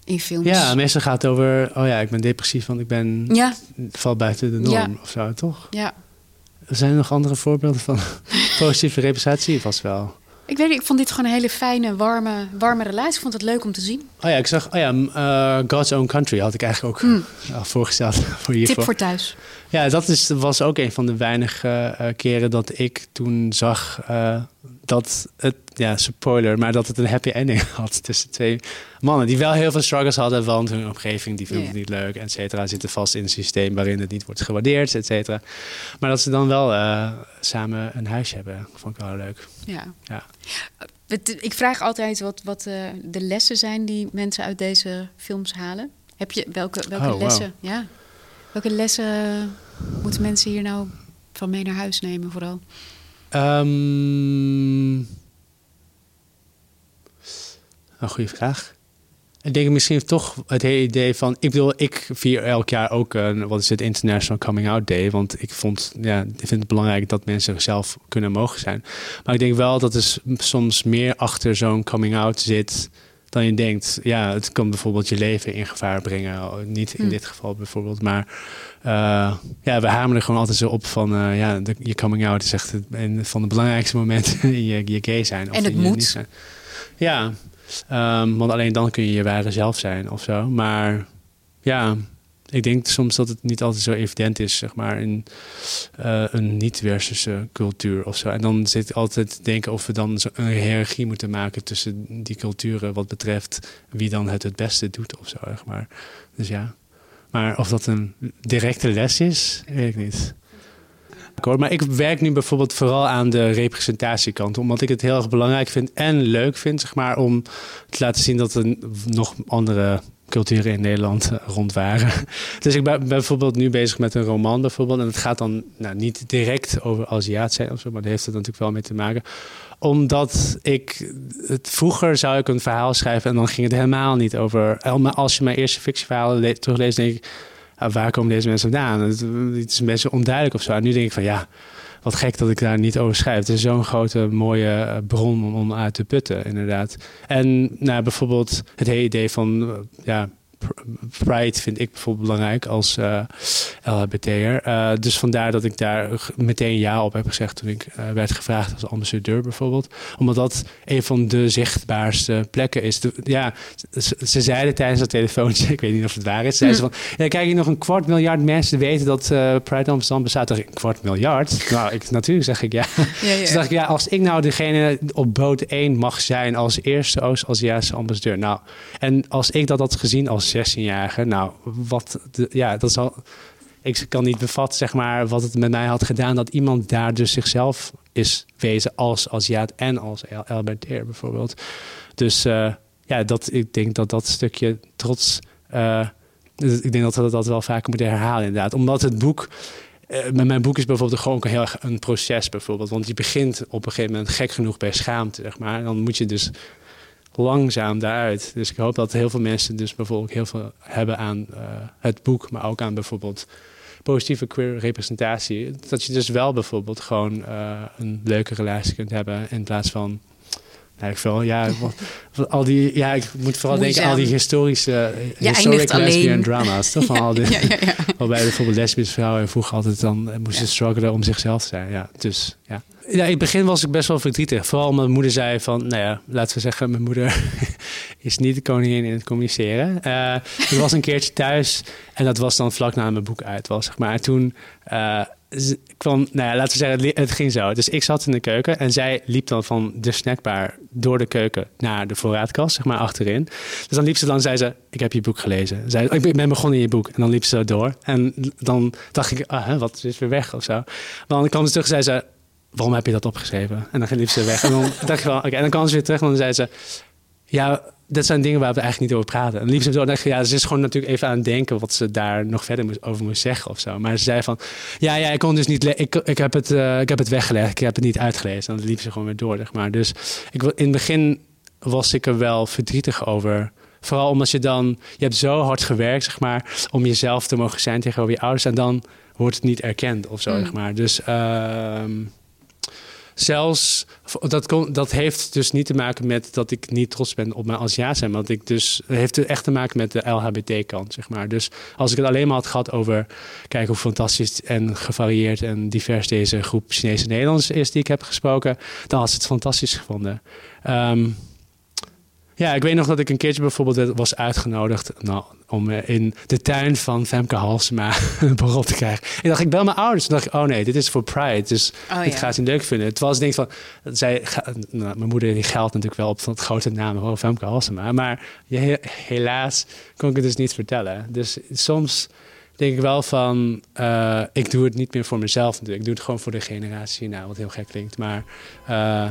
In films. Ja, meestal gaat het over, oh ja, ik ben depressief, want ik ben, ja. val buiten de norm ja. of zo, toch? Ja. Zijn er nog andere voorbeelden van positieve representatie? Vast wel. Ik weet niet, ik vond dit gewoon een hele fijne, warme, warme relatie. Ik vond het leuk om te zien. Oh ja, ik zag, oh ja, uh, God's Own Country had ik eigenlijk ook hmm. voorgesteld voor hiervoor. Tip voor thuis. Ja, dat is, was ook een van de weinige uh, keren dat ik toen zag uh, dat het, ja, spoiler, maar dat het een happy ending had tussen twee mannen die wel heel veel struggles hadden, want hun omgeving die vond het niet leuk, et cetera, zitten vast in een systeem waarin het niet wordt gewaardeerd, et cetera. Maar dat ze dan wel uh, samen een huisje hebben, vond ik wel leuk. Ja. ja. Ik vraag altijd wat, wat uh, de lessen zijn die mensen uit deze films halen. Heb je welke, welke oh, lessen? Wow. Ja. Welke lessen moeten mensen hier nou van mee naar huis nemen, vooral? Um, een goede vraag. Ik denk misschien toch het hele idee van... Ik bedoel, ik vier elk jaar ook een... Wat is het? International Coming Out Day. Want ik vond... Ja, ik vind het belangrijk dat mensen zelf kunnen mogen zijn. Maar ik denk wel dat er soms meer achter zo'n coming out zit dan je denkt. Ja, het kan bijvoorbeeld je leven in gevaar brengen. Niet in Hm. dit geval bijvoorbeeld, maar eh, ja, we hameren gewoon altijd zo op van eh, ja, de, je coming out is echt het, een van de belangrijkste momenten in je, je gay zijn. En het in je moet. niet zijn. Ja, ehm, want alleen dan kun je je ware zelf zijn of zo. Maar ja, ik denk soms dat het niet altijd zo evident is, zeg maar, in eh, een niet-westerse cultuur of zo. En dan zit ik altijd te denken of we dan zo een hiërarchie moeten maken tussen die culturen wat betreft wie dan het het beste doet of zo, zeg maar. Dus ja. Maar of dat een directe les is, weet ik niet. Maar ik werk nu bijvoorbeeld vooral aan de representatiekant. Omdat ik het heel erg belangrijk vind en leuk vind, zeg maar, om te laten zien dat er nog andere culturen in Nederland eh, rond waren. Dus ik ben bijvoorbeeld nu bezig met een roman bijvoorbeeld. En het gaat dan nou, niet direct over Aziat zijn of zo, maar daar heeft het natuurlijk wel mee te maken omdat ik het vroeger zou ik een verhaal schrijven en dan ging het helemaal niet over. Maar als je mijn eerste fictieverhalen le- terugleest, denk ik, ah, waar komen deze mensen vandaan? Het, het is een beetje onduidelijk of zo. En nu denk ik van ja, wat gek dat ik daar niet over schrijf. Het is zo'n grote mooie eh, bron om, om uit te putten, inderdaad. En nou, bijvoorbeeld het hele idee van eh, ja. pr- Pride vind ik bijvoorbeeld belangrijk als eh LHBT'er. Eh, dus vandaar dat ik daar meteen ja op heb gezegd toen ik eh, werd gevraagd als ambassadeur bijvoorbeeld. Omdat dat een van de zichtbaarste plekken is. De- ja, ze, ze zeiden tijdens dat telefoontje, ik weet niet of het waar is, zeiden ze van, ja, kijk hier nog een kwart miljard mensen weten dat eh, Pride Amsterdam bestaat. Dacht ik, een kwart miljard? Nou, ik, natuurlijk zeg ik ja. Ja, ja. Dus dacht ik, ja, als ik nou degene op boot 1 mag zijn als eerste Oost-Aziatische ambassadeur. Nou, en als ik dat had gezien als 16-jarige, nou, wat, de, ja, dat is al. Ik kan niet bevatten, zeg maar, wat het met mij had gedaan dat iemand daar dus zichzelf is wezen als Aziat en als L- LBT'er bijvoorbeeld. Dus eh, ja, dat, ik denk dat dat stukje trots. eh, ik denk dat we dat wel vaker moeten herhalen, inderdaad. Omdat het boek. eh, met mijn boek is bijvoorbeeld gewoon heel erg een proces, bijvoorbeeld. Want je begint op een gegeven moment gek genoeg bij schaamte, zeg maar. Dan moet je dus langzaam daaruit. Dus ik hoop dat heel veel mensen dus bijvoorbeeld heel veel hebben aan het boek, maar ook aan bijvoorbeeld positieve queer representatie. Dat je dus wel bijvoorbeeld gewoon eh, een leuke relatie kunt hebben in plaats van. Nou, ik veel, ja, al die, ja, ik moet vooral denken aan al die historische, historic eindigt lesbian alleen. drama's, toch? Van al die, Ja, ja, ja. Waarbij bijvoorbeeld lesbische vrouwen vroeger altijd dan eh, moesten struggelen om zichzelf te zijn. Ja, dus ja. Ja, in het begin was ik best wel verdrietig. Vooral omdat mijn moeder zei van, nou ja, laten we zeggen, mijn moeder is niet de koningin in het communiceren. Eh ik was een keertje thuis en dat was dan vlak na mijn boek uit was, zeg maar. En toen z- kwam, nou ja, laten we zeggen, het ging zo. Dus ik zat in de keuken en zij liep dan van de snackbar door de keuken naar de voorraadkast, zeg maar, achterin. Dus dan liep ze dan, zei ze, ik heb je boek gelezen. Zei, ik ben begonnen in je boek. En dan liep ze door. En dan dacht ik, ah, wat is weer weg of zo. Maar dan kwam ze terug zei ze, waarom heb je dat opgeschreven? En dan liep ze weg. En dan dacht ik wel, oké. En dan kwam ze weer terug en dan zei ze, ja, dat zijn dingen waar we eigenlijk niet over praten. En ze zo dacht ik, ja, ze is gewoon natuurlijk even aan het denken wat ze daar nog verder moest, over moest zeggen of zo. Maar ze zei van, ja, ja, ik kon dus niet, ik, ik, heb het, eh, ik heb het weggelegd, ik heb het niet uitgelezen. En dan liep ze gewoon weer door, zeg maar. Dus ik, wil- in het begin was ik er wel verdrietig over. Vooral omdat je dan, je hebt zo hard gewerkt, zeg maar, om jezelf te mogen zijn tegenover je ouders. En dan wordt het niet erkend of zo, Mm. zeg maar. Dus ehm, zelfs, dat, dat heeft dus niet te maken met dat ik niet trots ben op mijn Aziat zijn. Want ik dus, het heeft echt te maken met de LHBT-kant, zeg maar. Dus als ik het alleen maar had gehad over, kijk hoe fantastisch en gevarieerd en divers deze groep Chinese Nederlanders is die ik heb gesproken, dan had ze het fantastisch gevonden. Ehm, ja, ik weet nog dat ik een keertje bijvoorbeeld was uitgenodigd nou, om eh, in de tuin van Femke Halsema een borrel te krijgen. Ik dacht, ik bel mijn ouders. Toen dacht ik, oh nee, dit is voor Pride. Dus Oh, dit ja. gaat ze niet leuk vinden. Terwijl ze denkt van, zij, ga- nou, mijn moeder die geldt natuurlijk wel op dat grote naam, oh, Femke Halsema. Maar ja, helaas kon ik het dus niet vertellen. Dus soms denk ik wel van, eh, ik doe het niet meer voor mezelf natuurlijk. Ik doe het gewoon voor de generatie, nou, wat heel gek klinkt. Maar, eh,